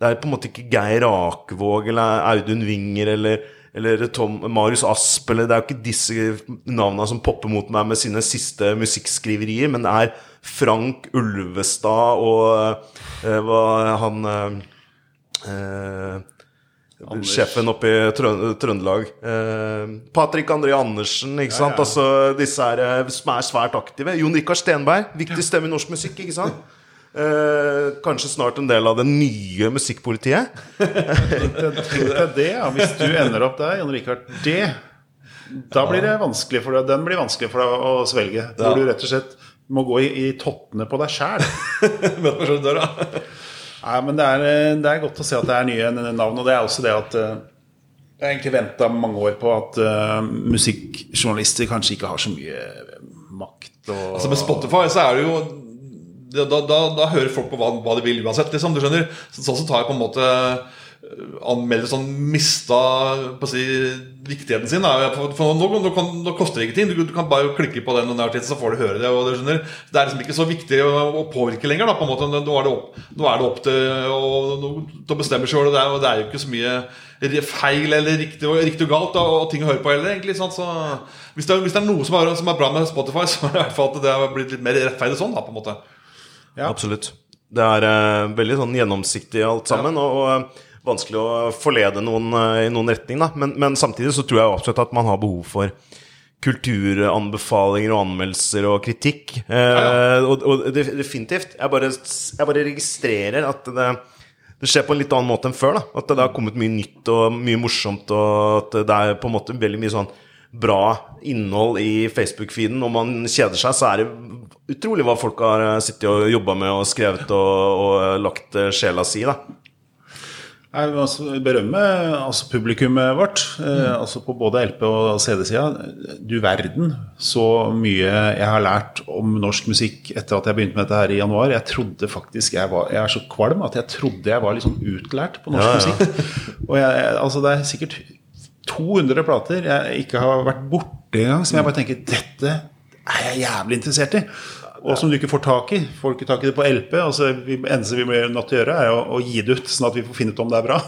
Det er på en måte ikke Geir Akevåg eller Audun Winger eller, eller Tom, Marius Asp eller Det er jo ikke disse navnene som popper mot meg med sine siste musikkskriverier, men det er Frank Ulvestad og eh, hva han eh, eh, Sjefen oppe i Trøndelag. Eh, Patrick André Andersen, ikke sant. Altså, disse er, eh, som er svært aktive. Jon Rikard Stenberg, viktig stemme i norsk musikk, ikke sant. Eh, kanskje snart en del av det nye musikkpolitiet. Tenk deg det, ja. Hvis du ender opp der, Jon Rikard. Det Da blir det vanskelig for deg. Den blir vanskelig for deg å svelge. Hvor du rett og slett må gå i, i tottene på deg sjæl. <laughs> Nei, men det er, det er godt å se at det er nye navn. Og det er også det at eh, Jeg har egentlig venta mange år på at uh, musikkjournalister kanskje ikke har så mye makt. Og, Altså Med Spotify så er det jo Da, da, da, hører folk på hva, hva de vil uansett, liksom. Du skjønner? Så, sånn så tar jeg på en måte eh, anmelder sånn mista si, viktigheten sin. For, for nå, nå, kan, nå koster det ingenting. Du, du kan bare klikke på den, og så får du høre det. Du? Det er liksom ikke så viktig å, å påvirke lenger. Da, på en måte. Nå er det opp, er det opp til, å, å bestemme sjøl. Og det er jo ikke så mye feil eller riktig riktig og galt da, og ting å høre på heller. egentlig sant? Så hvis det, er, hvis det er noe som er, som er bra med Spotify, <laughs> så er det i hvert fall at det har blitt litt mer rettferdig sånn. da, på en måte Ja. Absolutt. Det er eh, veldig sånn gjennomsiktig alt sammen, og, og eh, vanskelig å forlede noen uh, i noen retning. Da. Men, men samtidig så tror jeg absolutt at man har behov for kulturanbefalinger og anmeldelser og kritikk. Eh, og, og definitivt. Jeg bare, jeg bare registrerer at det, det skjer på en litt annen måte enn før. Da. At det har kommet mye nytt og mye morsomt, og at det er på en måte veldig mye sånn bra innhold i Facebook-feeden. Når man kjeder seg, så er det utrolig hva folk har eh, sittet og jobba med og skrevet og, og lagt eh, sjela si, da. Jeg vil altså berømme altså publikummet vårt, eh, altså på både LP- og CD-sida. Du verden så mye jeg har lært om norsk musikk etter at jeg begynte med dette her i januar. Jeg trodde faktisk jeg var Jeg er så kvalm at jeg trodde jeg var litt sånn utlært på norsk Ja, ja. musikk. Og jeg, altså det er sikkert 200 plater jeg ikke har vært borti engang, som jeg bare tenker Dette er jeg jævlig interessert i. Og som du ikke får tak i. Får ikke tak i det på LP. Altså, vi, eneste vi blir nødt til å gjøre, er å, å gi det ut, sånn at vi får finne ut om det er bra.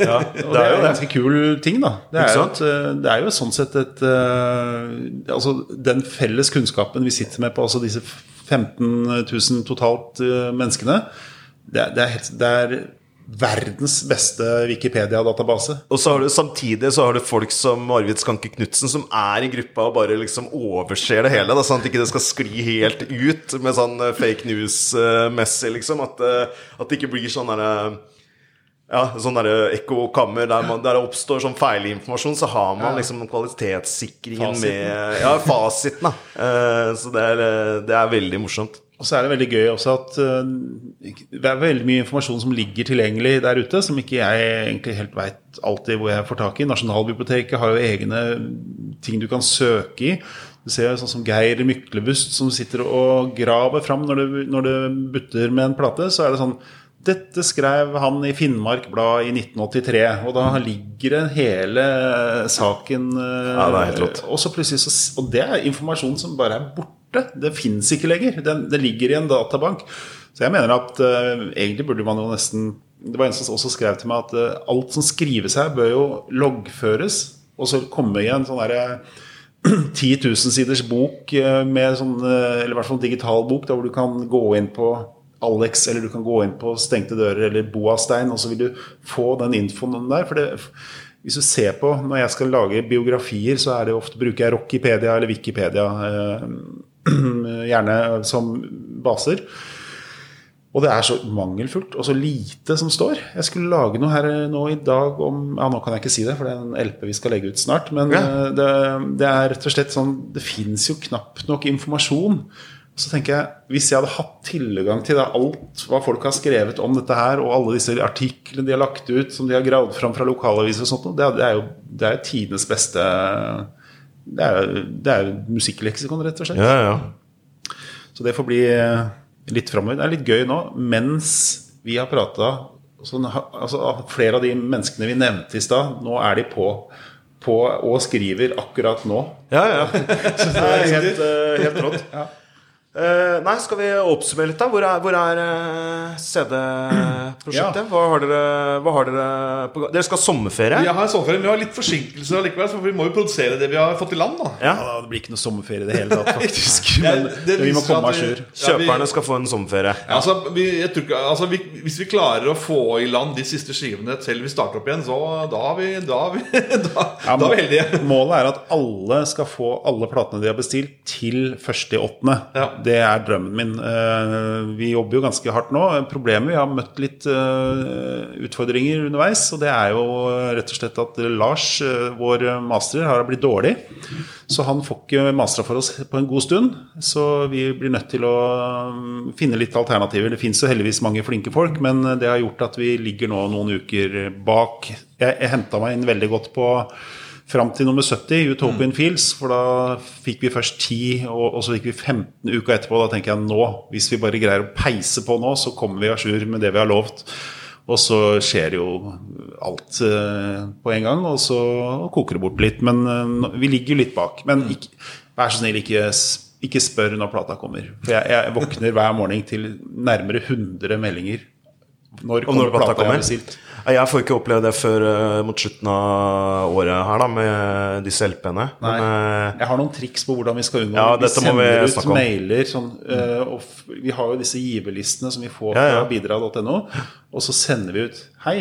Ja, Og <laughs> det er jo en ganske kul ting, da. Det er, jo, et, eh, det er jo sånn sett et uh, Altså den felles kunnskapen vi sitter med på altså disse 15 000 totalt uh, menneskene, det, det, er helt, det er verdens beste Wikipedia-database. Og så har du samtidig så har du folk som Arvid Skanke Knutsen, som er i gruppa og bare liksom overser det hele. Da, sånn at ikke det skal skli helt ut med sånn eh, fake news-messig, liksom. At, eh, at det ikke blir sånn derre ja, sånn ekkokammer der, man- der det oppstår sånn feilinformasjon, så har man liksom kvalitetssikringen Fasiten. med Ja, fasiten, da. Eh, Så det er, det er veldig morsomt. Og så er det veldig gøy også at eh, det er veldig mye informasjon som ligger tilgjengelig der ute, som ikke jeg egentlig helt veit alltid hvor jeg får tak i. Nasjonalbiblioteket har jo egne ting du kan søke i. Du ser jo sånn som Geir Myklebust som sitter og graver fram når det butter med en plate. Så er det sånn dette skrev han i Finnmark Blad i 1983, og da ligger det hele saken eh, Ja, det er helt rått. og så plutselig Og det er informasjon som bare er borte. Det fins ikke lenger. Den, det ligger i en databank. Så jeg mener at uh, egentlig burde man jo nesten Det var en som også skrev til meg at uh, alt som skrives her, bør jo loggføres, og så komme i en sånn derre <clears throat> 10 000 siders bok uh, med sånn, eller i hvert fall digital bok, da hvor du kan gå inn på Alex, eller du kan gå inn på Stengte dører eller Boastein, og så vil du få den infoen der. For det, hvis du ser på Når jeg skal lage biografier, så er det ofte bruker jeg Rockipedia eller Wikipedia, <clears throat> gjerne som baser. Og det er så mangelfullt og så lite som står. Jeg skulle lage noe her eh, nå i dag om Ja, nå kan jeg ikke si det, for det er en LP vi skal legge ut snart. Men Ja. eh, det, det er rett og slett sånn Det fins jo knapt nok informasjon. Så tenker jeg, Hvis jeg hadde hatt tilgang til det, alt hva folk har skrevet om dette her, og alle disse artiklene de har lagt ut, som de har gravd fram fra lokalaviser og sånt, det, er- det er jo det er tidenes beste Det er, det er musikkleksikon, rett og slett. Ja, ja. Så det får bli eh, litt framover. Det er litt gøy nå, mens vi har prata sånn, altså, Flere av de menneskene vi nevnte i stad, nå er de på, på og skriver akkurat nå. Ja, ja. <laughs> Det er helt, eh, helt rått. Eh, nei, skal vi oppsummere litt, da? Hvor er, hvor er eh, CD-prosjektet? Hva har dere, hva har dere på gang? Dere skal ha sommerferie? Vi har sommerferie, men vi har litt forsinkelser likevel, for vi må jo produsere det vi har fått i land. da Ja. Ja, det blir ikke noe sommerferie i det hele tatt, <laughs> faktisk. Ja, Men det vi må komme à jour. Ja, vi- Kjøperne skal få en sommerferie. Ja, altså, vi, jeg tror ikke, altså vi, Hvis vi klarer å få i land de siste skivene til vi starter opp igjen, så da <laughs> er vi, da er vi, da, Ja, da er vi heldige. Målet er at alle skal få alle platene de har bestilt, til 1.8. Ja. Det er drømmen min. Eh, Vi jobber jo ganske hardt nå. Problemet Vi har møtt litt eh, utfordringer underveis. Og det er jo rett og slett at Lars, eh, vår master, har blitt dårlig. Så han får ikke mastra for oss på en god stund. Så vi blir nødt til å mm, finne litt alternativer. Det fins jo heldigvis mange flinke folk, men det har gjort at vi ligger nå noen uker bak. Jeg, jeg henta meg inn veldig godt på fram til nummer 70, Utopian Fields, for da fikk vi først 10, og, og så fikk vi 15 uka etterpå. Da tenker jeg nå, hvis vi bare greier å peise på nå, så kommer vi a jour med det vi har lovt. Og så skjer jo alt eh, på en gang, og så koker det bort litt. Men eh, vi ligger jo litt bak. Men ikke, vær så snill, ikke, ikke spør når plata kommer. For jeg, jeg våkner hver morgen til nærmere 100 meldinger. Når kommer når plata kommer? Ja, Jeg får ikke oppleve det før eh, mot slutten av året her, da, med disse LP-ene. Nei. Men eh, Jeg har noen triks på hvordan vi skal unngå Ja, det. Vi må vi ut mailer sånn, og Vi har jo disse giverlistene som vi får Ja, ja. fra bidra.no. Og så sender vi ut Hei,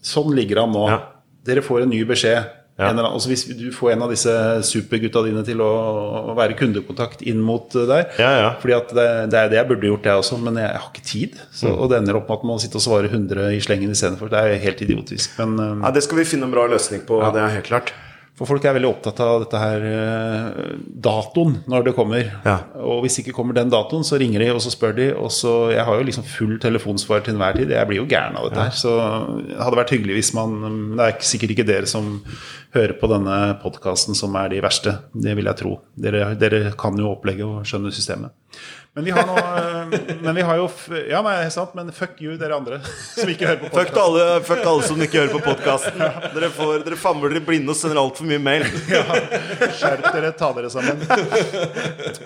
sånn ligger han nå. Ja. Dere får en ny beskjed. Ja. En eller annen, hvis du får en av disse supergutta dine til å, å være kundekontakt inn mot deg der Ja, ja. Fordi at det, det er det jeg burde gjort, jeg også, men jeg har ikke tid. Så, Mm. Og det ender opp med at man sitter og svarer 100 i slengen istedenfor. Det er helt idiotisk. Men eh, ja, det skal vi finne en bra løsning på, det er helt klart. For folk er veldig opptatt av dette her eh, datoen når det kommer. Ja. Og hvis ikke kommer den datoen, så ringer de og så spør de. Og så, Jeg har jo liksom full telefonsvar til enhver tid. Jeg blir jo gæren av dette her. Så det hadde vært hyggelig hvis man men Det er sikkert ikke dere som hører på denne podkasten som er de verste. Det vil jeg tro. Dere, dere kan jo opplegget og skjønne systemet. Men vi har nå eh, Men vi har jo Ja, nei, sant, men fuck you, dere andre <laughs> som ikke hører på Fuck alle, fuck alle som ikke hører på podkasten. Dere, får- dere famler dere blinde og sender altfor mye mail. <laughs> Ja. Skjerp dere, ta dere sammen.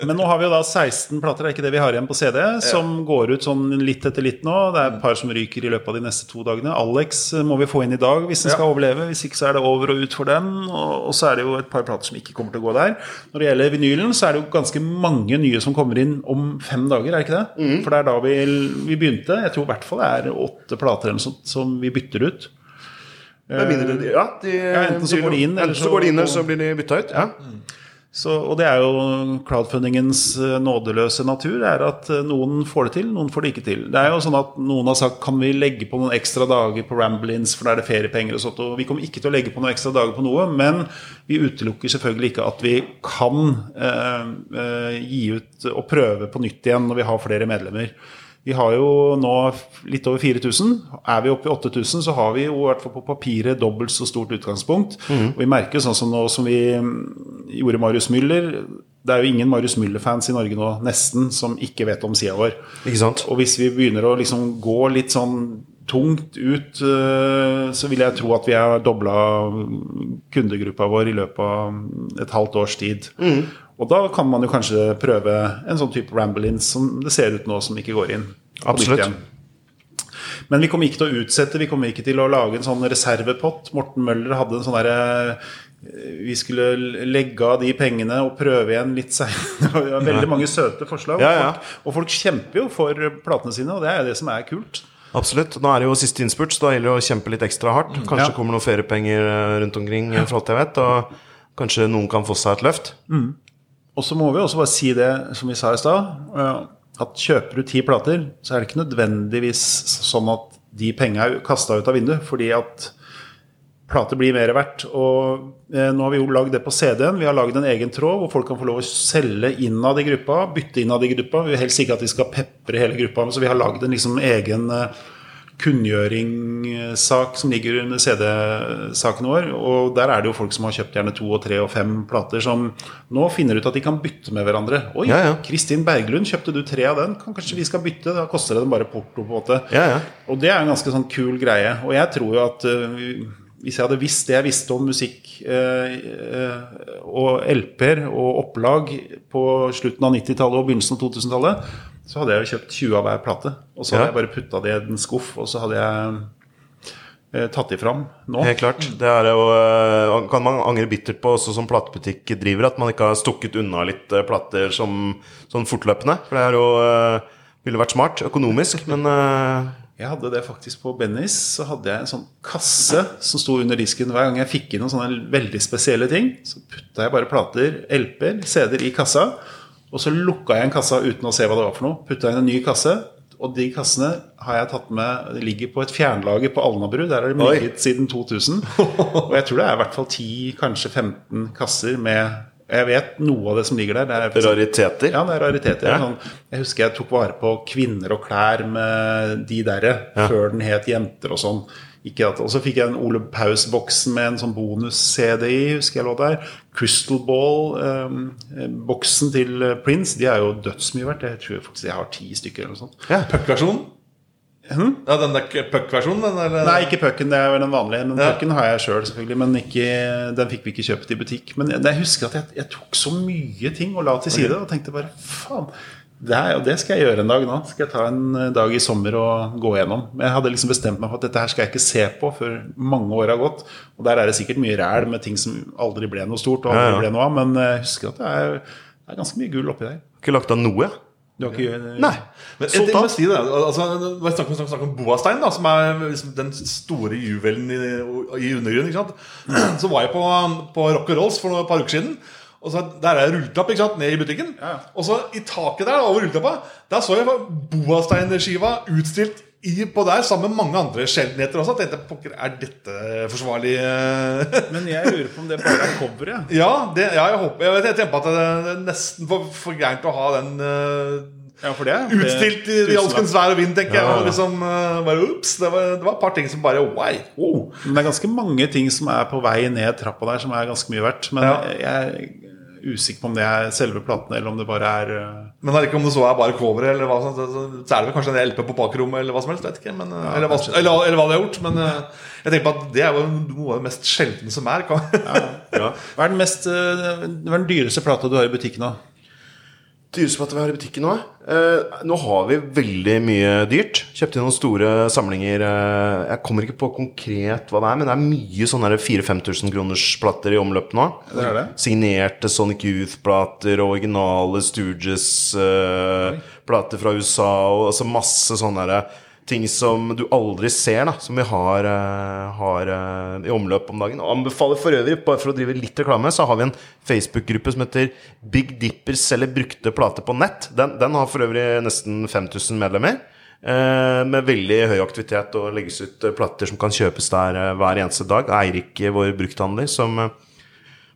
Men nå har vi jo da 16 plater, er ikke det vi har igjen på CD, som går ut sånn litt etter litt nå. Det er et par som ryker i løpet av de neste to dagene. Alex må vi få inn i dag hvis den skal overleve. Hvis ikke så er det over og ut for den. Og så er det jo et par plater som ikke kommer til å gå der. Når det gjelder vinylen, så er det jo ganske mange nye som kommer inn om fem dager, er det ikke det? For det er da vi, vi begynte. Jeg tror i hvert fall det er åtte plater eller sånt som vi bytter ut. Mindre de, ja, enten så går de inn, eller så så- går de inn, og så blir de bytta ut. Ja. Så, og det er jo crowdfundingens eh, nådeløse natur, er at eh, noen får det til, noen får det ikke til. Det er jo sånn at noen har sagt kan vi legge på noen ekstra dager på Ramblins, for da er det feriepenger og sånt. Og vi kommer ikke til å legge på noen ekstra dager på noe, men vi utelukker selvfølgelig ikke at vi kan eh, eh, gi ut og prøve på nytt igjen når vi har flere medlemmer. Vi har jo nå litt over 4000. Er vi oppe i 8000, så har vi jo i hvert fall på papiret dobbelt så stort utgangspunkt. Og vi merker sånn som nå som vi mm, gjorde Marius Müller. Det er jo ingen Marius Müller-fans i Norge nå, nesten, som ikke vet om sida vår. Ikke sant? Og hvis vi begynner å liksom gå litt sånn tungt ut, eh, så vil jeg tro at vi har dobla kundegruppa vår i løpet av et halvt års tid. Og da kan man jo kanskje prøve en sånn type ramble-in som det ser ut nå som ikke går inn. Absolutt. Men vi kommer ikke til å utsette, vi kommer ikke til å lage en sånn reservepott. Morten Møller hadde en sånn derre vi skulle legge av de pengene og prøve igjen litt seinere. <laughs> Det var veldig mange søte forslag. Ja, ja. Folk, og folk kjemper jo for platene sine, og det er det som er kult. Absolutt. Nå er det jo siste innspurt, så da gjelder det å kjempe litt ekstra hardt. Kanskje Ja. kommer noen feriepenger eh, rundt omkring, eh, for alt jeg vet. Og kanskje noen kan få seg et løft. Og så må vi også bare si det som vi sa i stad, eh, at kjøper du ti plater, så er det ikke nødvendigvis sånn at de penga er kasta ut av vinduet, fordi at plater blir mer verdt. Og eh, nå har vi jo lagd det på CD-en. Vi har lagd en egen tråd hvor folk kan få lov å selge innad i gruppa, bytte innad i gruppa. Vi vil helst ikke at de skal pepre hele gruppa, så vi har lagd en liksom egen eh, kunngjøringssak som ligger under CD-saken vår. Og der er det jo folk som har kjøpt gjerne to og tre og fem plater, som nå finner ut at de kan bytte med hverandre. Oi, Ja, ja. Kristin Berglund, kjøpte du tre av den? Kan kanskje vi skal bytte? Da koster det dem bare porto, på en måte. Ja, ja. Og det er en ganske sånn kul greie. Og jeg tror jo at øh, hvis jeg hadde visst det jeg visste om musikk eh, eh, og LP-er og opplag på slutten av 90-tallet og begynnelsen av 2000-tallet, så hadde jeg jo kjøpt 20 av hver plate. Og så hadde Ja. jeg bare putta det i en skuff, og så hadde jeg eh, tatt de fram nå. Helt klart. Det er jo, eh, kan man angre bittert på også som platebutikk driver, at man ikke har stukket unna litt eh, plater som, sånn fortløpende. For det er jo ville vært smart økonomisk, men Jeg hadde det faktisk på Bennys. Så hadde jeg en sånn kasse som sto under disken hver gang jeg fikk inn noen sånne veldig spesielle ting. Så putta jeg bare plater, LP-er, CD-er i kassa. Og så lukka jeg en kassa uten å se hva det var for noe. Putta inn en ny kasse. Og de kassene har jeg tatt med De ligger på et fjernlager på Alnabru. Der har de ligget siden 2000. Og jeg tror det er i hvert fall 10, kanskje 15 kasser med Jeg vet noe av det som ligger der. Det er rariteter. ja, det er rariteter. Ja. Sånn, jeg husker jeg tok vare på kvinner og klær med de derre før den het Jenter og sånn. Og så fikk jeg en Ole Paus-boksen med en sånn bonus-CD i, husker jeg lå der. Crystal Ball-boksen til eh, Prince, de er jo dødsmye verdt. Jeg tror faktisk jeg har ti stykker eller noe sånt. Ja. Puck-versjonen? Ja, den der puck-versjonen? den Nei, ikke pucken, det er vel den vanlige. Men Ja. pucken har jeg sjøl, selv, selvfølgelig. Men ikke, den fikk vi ikke kjøpt i butikk. Men jeg, jeg husker at jeg, jeg tok så mye ting og la til side. Og tenkte bare faen, det, her, og det skal jeg gjøre en dag nå. Skal jeg ta en eh, dag i sommer og gå gjennom. Men jeg hadde liksom bestemt meg for at dette her skal jeg ikke se på før mange år har gått. Og der er det sikkert mye ræl med ting som aldri ble noe stort, og aldri Ja, ja. ble noe av. Men jeg husker at det er, det er ganske mye gull oppi der. Ikke lagt av noe. Du har ikke Nei. Men så jeg si det, altså, var snakk om, snakk om Boastein, da, som er liksom den store juvelen i, i undergrunnen. ikke sant? <clears throat> Så var jeg på, på Rock and Rolls for et par uker siden. Og så Der er det rulletrapp ikke sant, ned i butikken. Ja. Og så i taket der, over rulletappa der så jeg Boastein-skiva utstilt i, på der sammen med mange andre sjeldenheter også. Jeg tenkte, pokker, Er dette forsvarlig? <laughs> Men jeg lurer på om det bare er coveret. ja, det, ja, jeg håper Jeg, jeg tenker at det er nesten for, for gærent å ha den uh, Ja, for det Utstilt i, alskens vær og vind, tenker jeg. Ja, ja. Og liksom eh, bare, ups, det, var, det var et par ting som bare Wow! Oh, men det er ganske mange ting som er på vei ned trappa der, som er ganske mye verdt. Men Ja. jeg usikker på om det er selve platene, eller om det bare er uh, Men det er ikke om det så er bare coveret, eller hva sånt, så, er det vel kanskje en LP på bakrommet, eller hva som helst. vet ikke men, ja, eller, hva, eller, eller hva de har gjort. Men eh, jeg tenker på at det er jo noe av det mest sjeldne som er. ja, Ja. Hva er den mest den dyreste plata du har i butikken Dyreste plate vi har i butikken nå? Eh, nå har vi veldig mye dyrt. Kjøpte inn noen store samlinger. Eh, jeg kommer ikke på konkret hva det er, men det er mye sånne 4000-5000 kroners plater i omløp nå. Det det. Signerte Sonic Youth-plater, originale Stooges-plater fra USA, og altså masse sånne der ting som du aldri ser, da, som vi har, eh, har eh, i omløp om dagen. Og anbefaler for øvrig, bare for å drive litt reklame, så har vi en Facebook-gruppe som heter Big Dipper selger brukte plater på nett. Den, den har for øvrig nesten 5000 medlemmer. eh, med veldig høy aktivitet og legges ut plater som kan kjøpes der hver eneste dag. Eirik, vår brukthandler, som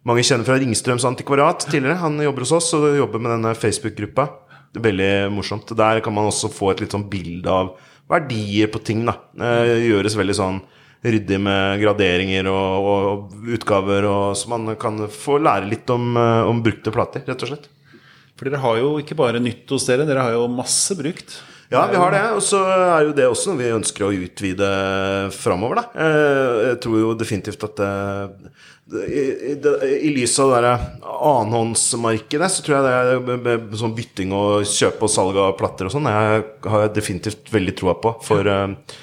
mange kjenner fra Ringstrøms antikvariat tidligere. Han jobber hos oss og jobber med denne Facebook-gruppa. Veldig morsomt. Der kan man også få et litt sånn bilde av verdier på ting. da eh, Gjøres veldig sånn ryddig med graderinger og, og utgaver, og, så man kan få lære litt om, eh, om brukte plater, rett og slett. For dere har jo ikke bare nytt hos dere, dere har jo masse brukt. Ja, vi har det. Og så er jo det også noe vi ønsker å utvide framover, da. Eh, Jeg tror jo definitivt at det, i, i, I lys av det annenhåndsmarkedet, så tror jeg det er sånn bytting og kjøp og salg av platter og sånn, jeg har jeg definitivt veldig troa på for, eh,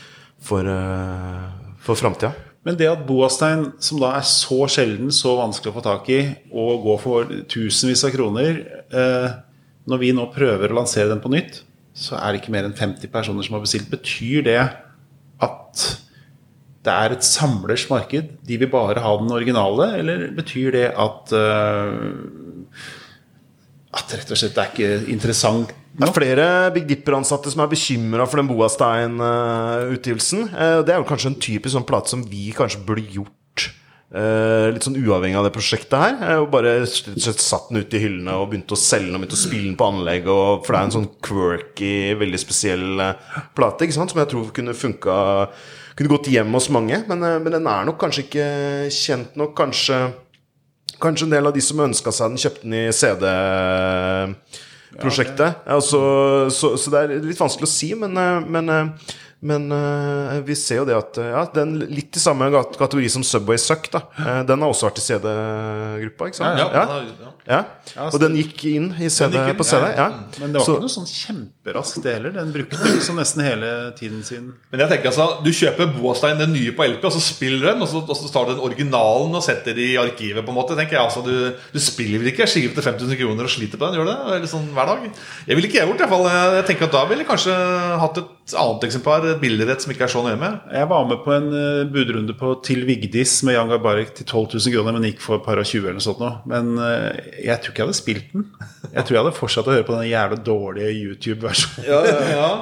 for, eh, for framtida. Men det at Boastein, som da er så sjelden, så vanskelig å få tak i, og går for tusenvis av kroner eh, Når vi nå prøver å lansere den på nytt, så er det ikke mer enn 50 personer som har bestilt. Betyr det det er et samlers marked? De vil bare ha den originale? Eller betyr det at eh, At rett og slett det er ikke interessant Det er flere Big Dipper-ansatte som er bekymra for den Boastein-utgivelsen. Det er jo kanskje en typisk sånn plate som vi kanskje burde gjort eh, litt sånn uavhengig av det prosjektet her. Eh, Og bare satt den ut i hyllene og begynte å selge den og begynte å spille den på anlegg. Og, for det er en sånn quirky, veldig spesiell eh, plate ikke sant? som jeg tror kunne funka Kunne gått hjem hos mange. Men, eh, men den er nok kanskje ikke kjent nok. Kanskje Kanskje en del av de som ønska seg den, kjøpte den i CD-prosjektet. altså, så, så det er litt vanskelig å si, men, eh, men eh, Men uh, vi ser jo det at eh, ja, den litt i samme kategori som Subway Suck, da. Uh, den har også vært i CD-gruppa, ikke sant? Ja, ja. ja. ja. Ja, Og den gikk inn i CD, gikk inn, på CD. ja, Ja, Men det var Så- ikke noe sånn kjemperaskt, heller. Den brukte liksom nesten hele tiden sin. Men jeg tenker altså, du kjøper Boastein, den nye på LP, og så spiller den, og så, og så tar du den originalen og setter den i arkivet. på en måte tenker jeg altså, Du, du spiller vel ikke skive til 5000 kroner og sliter på den? gjør du det? Eller sånn hver dag? Jeg ville ikke jeg gjort det. i hvert fall. Jeg tenker at Da ville jeg kanskje hatt et annet eksemplar, et bilderett et som ikke er så nøye med. Jeg var med på en eh, budrunde på Til Vigdis med Jan Garbarek til 12 000 kroner, men gikk for et par og 20 eller noe sånt nå. Men eh, jeg tror ikke jeg hadde spilt den. Jeg tror jeg hadde fortsatt å høre på den jævla dårlige YouTube-versjonen. ja, ja. Ja,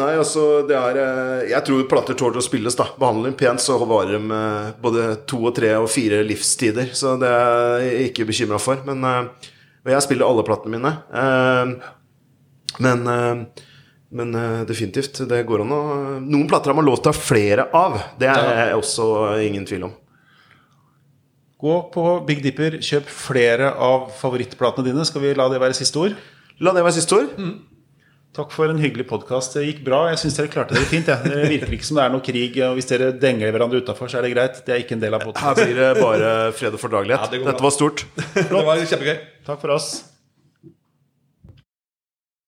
Nei, altså det er eh, Jeg tror plater tåler å spilles, da. Behandler dem pent, så varer de både to og tre og fire livstider. Så det er jeg ikke bekymra for. Men jeg spiller alle platene mine. Men men uh, definitivt, det går an å Noen plater har man lov til å ha flere av. Det er også ingen tvil om. Gå på Big Dipper, kjøp flere av favorittplatene dine. Skal vi la det være siste ord? La det være siste ord. Takk for en hyggelig podkast. Det gikk bra. Jeg syns dere klarte det fint. Ja. Det virker ikke som det er noe krig. Og hvis dere denger hverandre utafor, så er det greit. Det er ikke en del av Her blir det bare fred og fordragelighet. Ja, det. Dette var stort. Det var kjempegøy. Takk for oss.